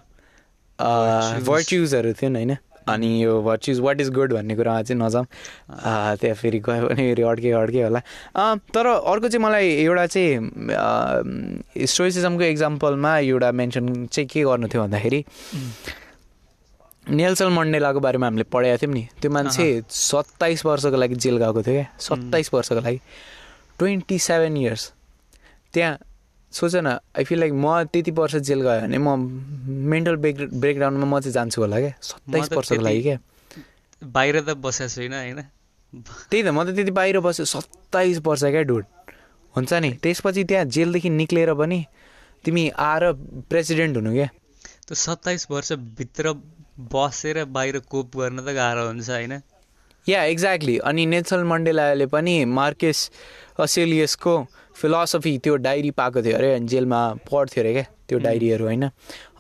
भर्च्युजहरू थियन् होइन? अनि यो भर्च्युज वाट इज गुड भन्ने कुरामा चाहिँ नजाउँ। त्यहाँ फेरि गयो भने फेरि अड्के अड्के होला। तर अर्को चाहिँ मलाई एउटा चाहिँ स्टोइसिजमको इक्जाम्पलमा एउटा मेन्सन चाहिँ के गर्नु थियो भन्दाखेरि नेल्सन मन्डेलाको बारेमा हामीले पढाएको थियौँ नि। त्यो मान्छे सत्ताइस वर्षको लागि जेल गएको थियो क्या। सत्ताइस वर्षको लागि। Twenty seven years. त्यहाँ सोच न आई फिल लाइक म त्यति वर्ष जेल गयो भने म मेन्टल ब्रेक ब्रेकडाउनमा म चाहिँ जान्छु होला क्या। सत्ताइस वर्षको लागि क्या। बाहिर त बसेको छुइनँ होइन। त्यही त म त त्यति बाहिर बसेँ सत्ताइस वर्ष क्या डुड। हुन्छ नि? त्यसपछि त्यहाँ जेलदेखि निक्लेर पनि तिमी आएर प्रेसिडेन्ट हुनु क्या। त्यो सत्ताइस वर्षभित्र बसेर बाहिर कोप गर्न त गाह्रो हुन्छ होइन? या एक्ज्याक्टली अनि नेल्सन मन्डेलाले पनि मार्केस असेलियसको फिलोसफी त्यो डायरी पाएको थियो अरे अनि जेलमा पढ्थ्यो अरे क्या त्यो डायरीहरू होइन?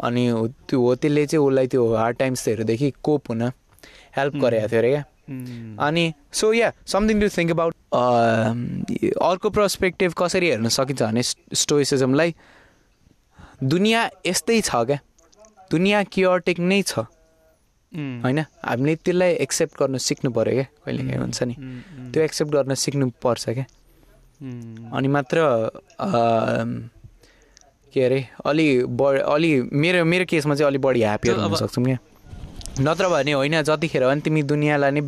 अनि त्यो हो त्यसले चाहिँ उसलाई त्यो हार्ड टाइम्सहरूदेखि कोप हुन हेल्प गरेको थियो अरे क्या। अनि so yeah something to think about अर्को पर्सपेक्टिभ कसरी हेर्न सकिन्छ भने स्टोइसिजमलाई दुनियाँ यस्तै छ क्या। दुनियाँ क्योटिक नै छ। होइन? हामीले त्यसलाई एक्सेप्ट गर्न सिक्नु पऱ्यो क्या कहिले काहीँ हुन्छ नि। त्यो एक्सेप्ट गर्न सिक्नु पर्छ क्या। अनि मात्र के अरे अलि बढी अलि मेरो मेरो केसमा चाहिँ अलिक बढी ह्याप्पियर हुन सक्छौँ क्या। नत्र भने होइन जतिखेर पनि तिमी दुनियाँलाई नै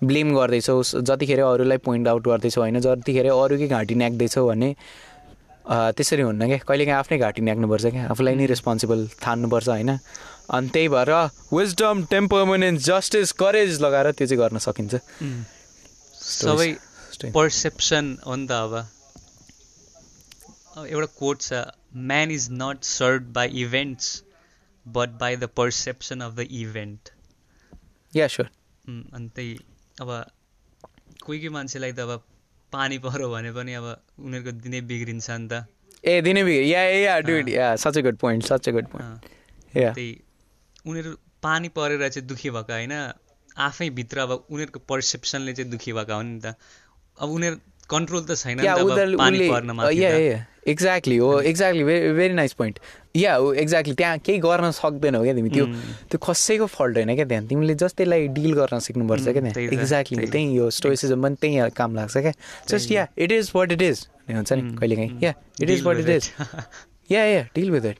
ब्लेम गर्दैछौ जतिखेर अरूलाई पोइन्ट आउट गर्दैछौ होइन जतिखेर अरूकै घाँटी न्याक्दैछौ भने त्यसरी हुन्न क्या कहिलेकाहीँ आफ्नै घाँटी न्याक्नुपर्छ क्या आफूलाई नै रेस्पोन्सिबल ठान्नुपर्छ होइन? अनि त्यही भएर विजडम टेम्परमेन्ट जस्टिस करेज लगाएर त्यो चाहिँ गर्न सकिन्छ। सबै पर्सेप्सन हो नि त अब। एउटा कोट छ man is not serve by events but by the perception of the event yeah sure अनि त्यही अब कोही कोही मान्छेलाई त अब पानी पऱ्यो भने पनि अब उनीहरूको दिनै बिग्रिन्छ नि त। ए दिनै बिग्रि yeah yeah dude yeah such a good point such a. Good point त्यही उनीहरू पानी परेर चाहिँ दुःखी भएका होइन। आफै भित्र अब उनीहरूको पर्सेप्सनले चाहिँ दुःखी भएका हुन् नि त। अब उनीहरू कन्ट्रोल त छैन एक्ज्याक्टली हो exactly very very nice point yeah हो एक्ज्याक्टली त्यहाँ केही गर्न सक्दैनौ क्या तिमी त्यो त्यो कसैको फल्ट होइन क्या त्यहाँ तिमीले जस्ट त्यसलाई डिल गर्न सिक्नुपर्छ क्या त्यहाँ एक्ज्याक्टली त्यहीँ यो स्टोइसिजम पनि त्यहीँ काम लाग्छ क्या just yeah it is what it is हुन्छ नि कहिले काहीँ yeah it is what it is yeah yeah deal with it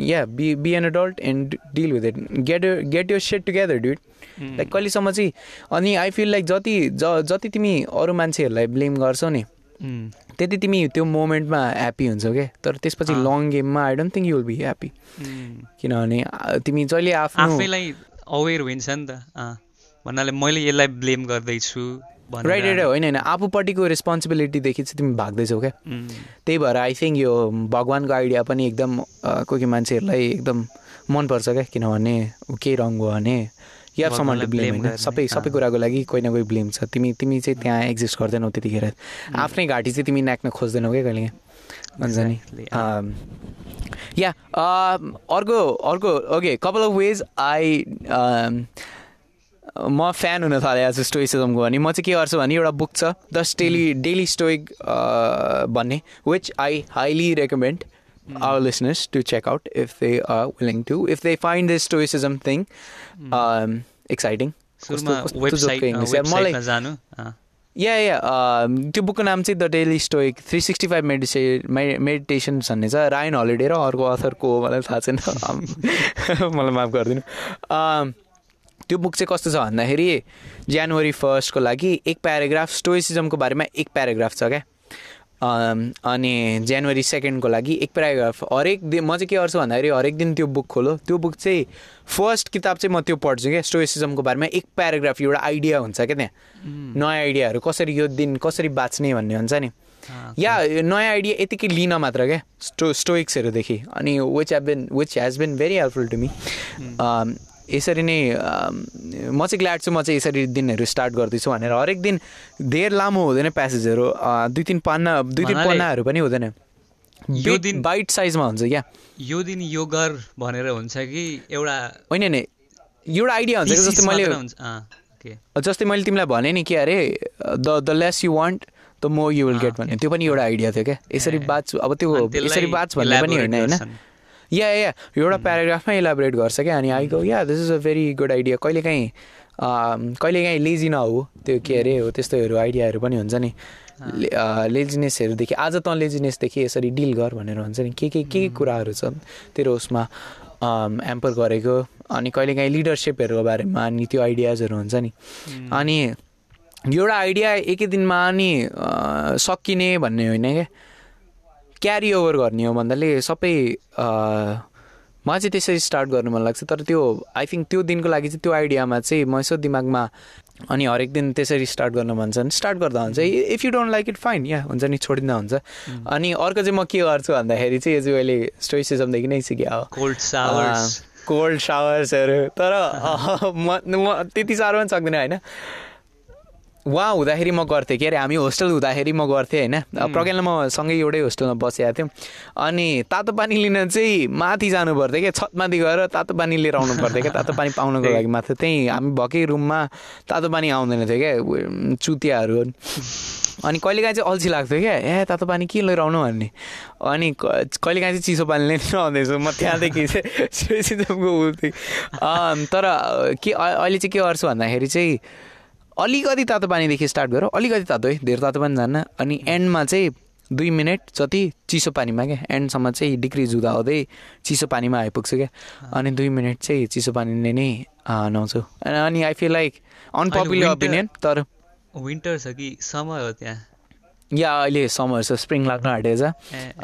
yeah be be an adult and deal with it get get your shit together dude like कहिलेसम्म चाहिँ अनि I feel like जति ज जति तिमी अरू मान्छेहरूलाई ब्लेम गर्छौ नि त्यति तिमी त्यो मोमेन्टमा ह्याप्पी हुन्छौ क्या तर त्यसपछि लङ गेममा I don't think you will be happy किनभने तिमी जहिले आफ्नो आफैलाई अवेर हुन्छ नि त। भन्नाले मैले यसलाई ब्लेम गर्दैछु राइट राइट होइन होइन। आफूपट्टिको रेस्पोन्सिबिलिटीदेखि चाहिँ तिमी भाग्दैछौ क्या त्यही भएर आई थिङ्क यो भगवान्को आइडिया पनि एकदम कोही कोही मान्छेहरूलाई एकदम मनपर्छ क्या किनभने केही रङ भयो भने या समरले ब्लेम सबै सबै कुराको लागि कोही न कोही ब्लेम छ। तिमी तिमी चाहिँ त्यहाँ एक्जिस्ट गर्दैनौ त्यतिखेर। आफ्नै घाँटी चाहिँ तिमी नाक्न खोज्दैनौ क्या कहिले? भन्छ नि। या अर्को अर्को okay couple of ways I म फ्यान हुन थालेँ आज स्टोइसिजमको भने म चाहिँ के गर्छु भने एउटा बुक छ द डेली डेली स्टोइक भन्ने which I highly recommend our listeners to check out if they are willing to if they find this stoicism thing um, exciting. Yeah yeah त्यो बुकको नाम चाहिँ the Daily Stoic three sixty five medi meditation भन्ने छ रायन holiday र अर्को अथरको मलाई थाहा छैन मलाई माफ गरिदिनु त्यो बुक चाहिँ कस्तो छ भन्दाखेरि जनवरी फर्स्टको लागि एक प्याराग्राफ स्टोइसिजमको बारेमा एक प्याराग्राफ छ क्या अनि जनवरी सेकेन्डको लागि एक प्याराग्राफ हरेक दिन म चाहिँ के गर्छु भन्दाखेरि हरेक दिन त्यो बुक खोलो। त्यो बुक चाहिँ फर्स्ट किताब चाहिँ म त्यो पढ्छु क्या स्टोइसिजमको बारेमा। एक प्याराग्राफ एउटा आइडिया हुन्छ क्या त्यहाँ। नयाँ आइडियाहरू कसरी यो दिन कसरी बाँच्ने भन्ने हुन्छ नि। या नयाँ आइडिया यतिकै लिन मात्र क्या स्टो स्टोइक्सहरूदेखि अनि which have been which has been very helpful to me यसरी नै म चाहिँ ग्ल्याड छु म चाहिँ यसरी दिनहरू स्टार्ट गर्दैछु भनेर हरेक दिन धेर लामो हुँदैन प्यासेजहरू दुई तिन पन्ना दुई तिन पन्नाहरू पनि हुँदैन। यो दिन- बाइट साइजमा हुन्छ क्या। यो दिन यो गर भनेर हुन्छ कि एउटा होइन नि एउटा आइडिया हुन्छ कि जस्तै मैले. जस्तै मैले तिमीलाई भने नि कि अरे the the less you want the more you will get भन्ने। त्यो पनि एउटा आइडिया थियो क्या। यसरी ए। बाँच अब त्यो यसरी बाँच भन्ने पनि होइन होइन। या या एउटा प्याराग्राफमै इलाबोरेट गर्छ क्या अनि iGo yeah this is a very good idea कहिलेकाहीँ अम, कहिलेकाहीँ लेजी नहो त्यो के अरे हो त्यस्तोहरू आइडियाहरू पनि हुन्छ नि। लेजिनेसहरूदेखि आज त लेजिनेसदेखि यसरी डिल गर भनेर हुन्छ नि। के के के के कुराहरू छन् तेरो उसमा एम्पर गरेको अनि कहिलेकाहीँ लिडरसिपहरूको बारेमा अनि त्यो आइडियाजहरू हुन्छ नि। अनि एउटा आइडिया एकै दिनमा नि सकिने भन्ने होइन क्या। क्यारी ओभर गर्ने हो भन्दाले सबै मलाई चाहिँ त्यसरी स्टार्ट गर्नु मन लाग्छ। तर त्यो आई थिङ्क त्यो दिनको लागि चाहिँ त्यो आइडियामा चाहिँ म यसो दिमागमा अनि हरेक दिन त्यसरी स्टार्ट गर्न भन्छ भने स्टार्ट गर्दा हुन्छ। If you don't like it fine yeah हुन्छ नि छोडिँदा हुन्छ। अनि अर्को चाहिँ म के गर्छु भन्दाखेरि चाहिँ यो चाहिँ अहिले स्टोइसिजमदेखि नै सिकेँ हो। कोल्ड सावर्स कोल्ड सावर्सहरू तर म म त्यति साह्रो पनि सक्दिनँ होइन? उहाँ हुँदाखेरि म गर्थेँ। के अरे हामी होस्टेल हुँदाखेरि म गर्थेँ होइन? प्रज्ञानलाई म सँगै एउटै होस्टेलमा बसेका थियौँ। अनि तातो पानी लिन चाहिँ माथि जानु पर्थ्यो क्या छतमाथि गएर तातो पानी लिएर आउनु पर्थ्यो क्या तातो पानी पाउनुको लागि मात्र त्यहीँ हामी भएकै रुममा तातो पानी आउँदैन थियो क्या चुतियाहरू। अनि कहिलेकाहीँ चाहिँ अल्छी लाग्थ्यो क्या ए तातो पानी के लिएर आउनु भन्ने? अनि कहिलेकाहीँ चाहिँ चिसो पानी लिएर आउँदैछु। म त्यहाँदेखि चाहिँ तर के अहिले चाहिँ के गर्छु भन्दाखेरि चाहिँ अलिकति तातो पानीदेखि स्टार्ट गर। अलिकति तातो है धेरै तातो पनि जान्न अनि एन्डमा चाहिँ दुई मिनट जति चिसो पानीमा क्या एन्डसम्म चाहिँ डिक्रिज हुँदा हुँदै चिसो पानीमा आइपुग्छु क्या। अनि दुई मिनट चाहिँ चिसो पानीले नै नुहाउँछु। अनि I feel like unpopular opinion तर विन्टर छ कि समर हो त्यहाँ? या अहिले समर छ स्प्रिङ लाग्न छ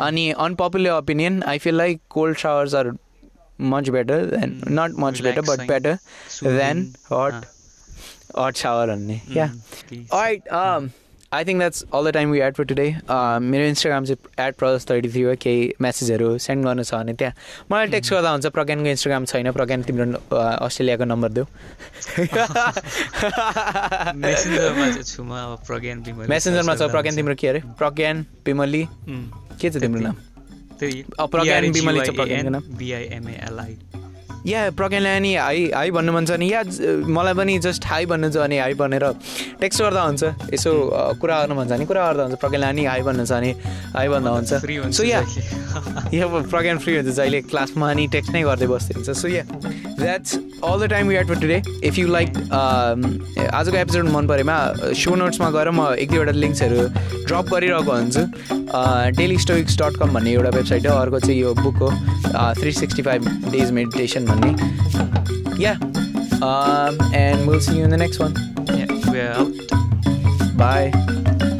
अनि unpopular opinion I feel like cold showers are much better than not much better but better than hot अँ, हट सावर भन्ने या उम्, कि- Alright, um, I think that's all the time we had for today. Uh, मेरो Instagram चाहिँ at प्रदस thirty three हो केही मेसेजहरू सेन्ड गर्नु छ भने त्यहाँ मलाई टेक्स्ट गर्दा हुन्छ प्रज्ञानको इन्स्टाग्राम छैन प्रज्ञान तिम्रो uh, अस्ट्रेलियाको नम्बर देऊ मेसेन्जरमा छु म अब प्रज्ञान बिमल मेसेन्जरमा छ प्रज्ञान तिम्रो के अरे? प्रज्ञान बिमली के छ तिम्रो नाम? प्रज्ञान बिमली छ प्रज्ञानको नाम? बिआइएमएलआई या प्रज्ञानलाई अनि हाई हाई भन्नु मन छ भने या मलाई पनि जस्ट हाई भन्नु छ भने हाई भनेर टेक्स्ट गर्दा हुन्छ। यसो कुरा गर्नु मन छ भने कुरा गर्दा हुन्छ। प्रज्ञानलाई अनि हाई भन्नु छ भने हाई भन्दा हुन्छ। सो या। या प्रज्ञान फ्री हुन्छ जहिले क्लासमा अनि टेक्स्ट नै गर्दै बस्दै हुन्छ so yeah that's all the time we had for today if you like आजको एपिसोड मन परेमा सो नोट्समा गएर म एक दुईवटा लिङ्क्सहरू ड्रप गरिरहेको हुन्छु। डेली स्टोइक्स डट कम भन्ने एउटा वेबसाइट हो अर्को चाहिँ यो बुक हो। Three sixty five days meditation on me. Yeah. Um, and we'll see you in the next one. Yeah, we're out. Bye.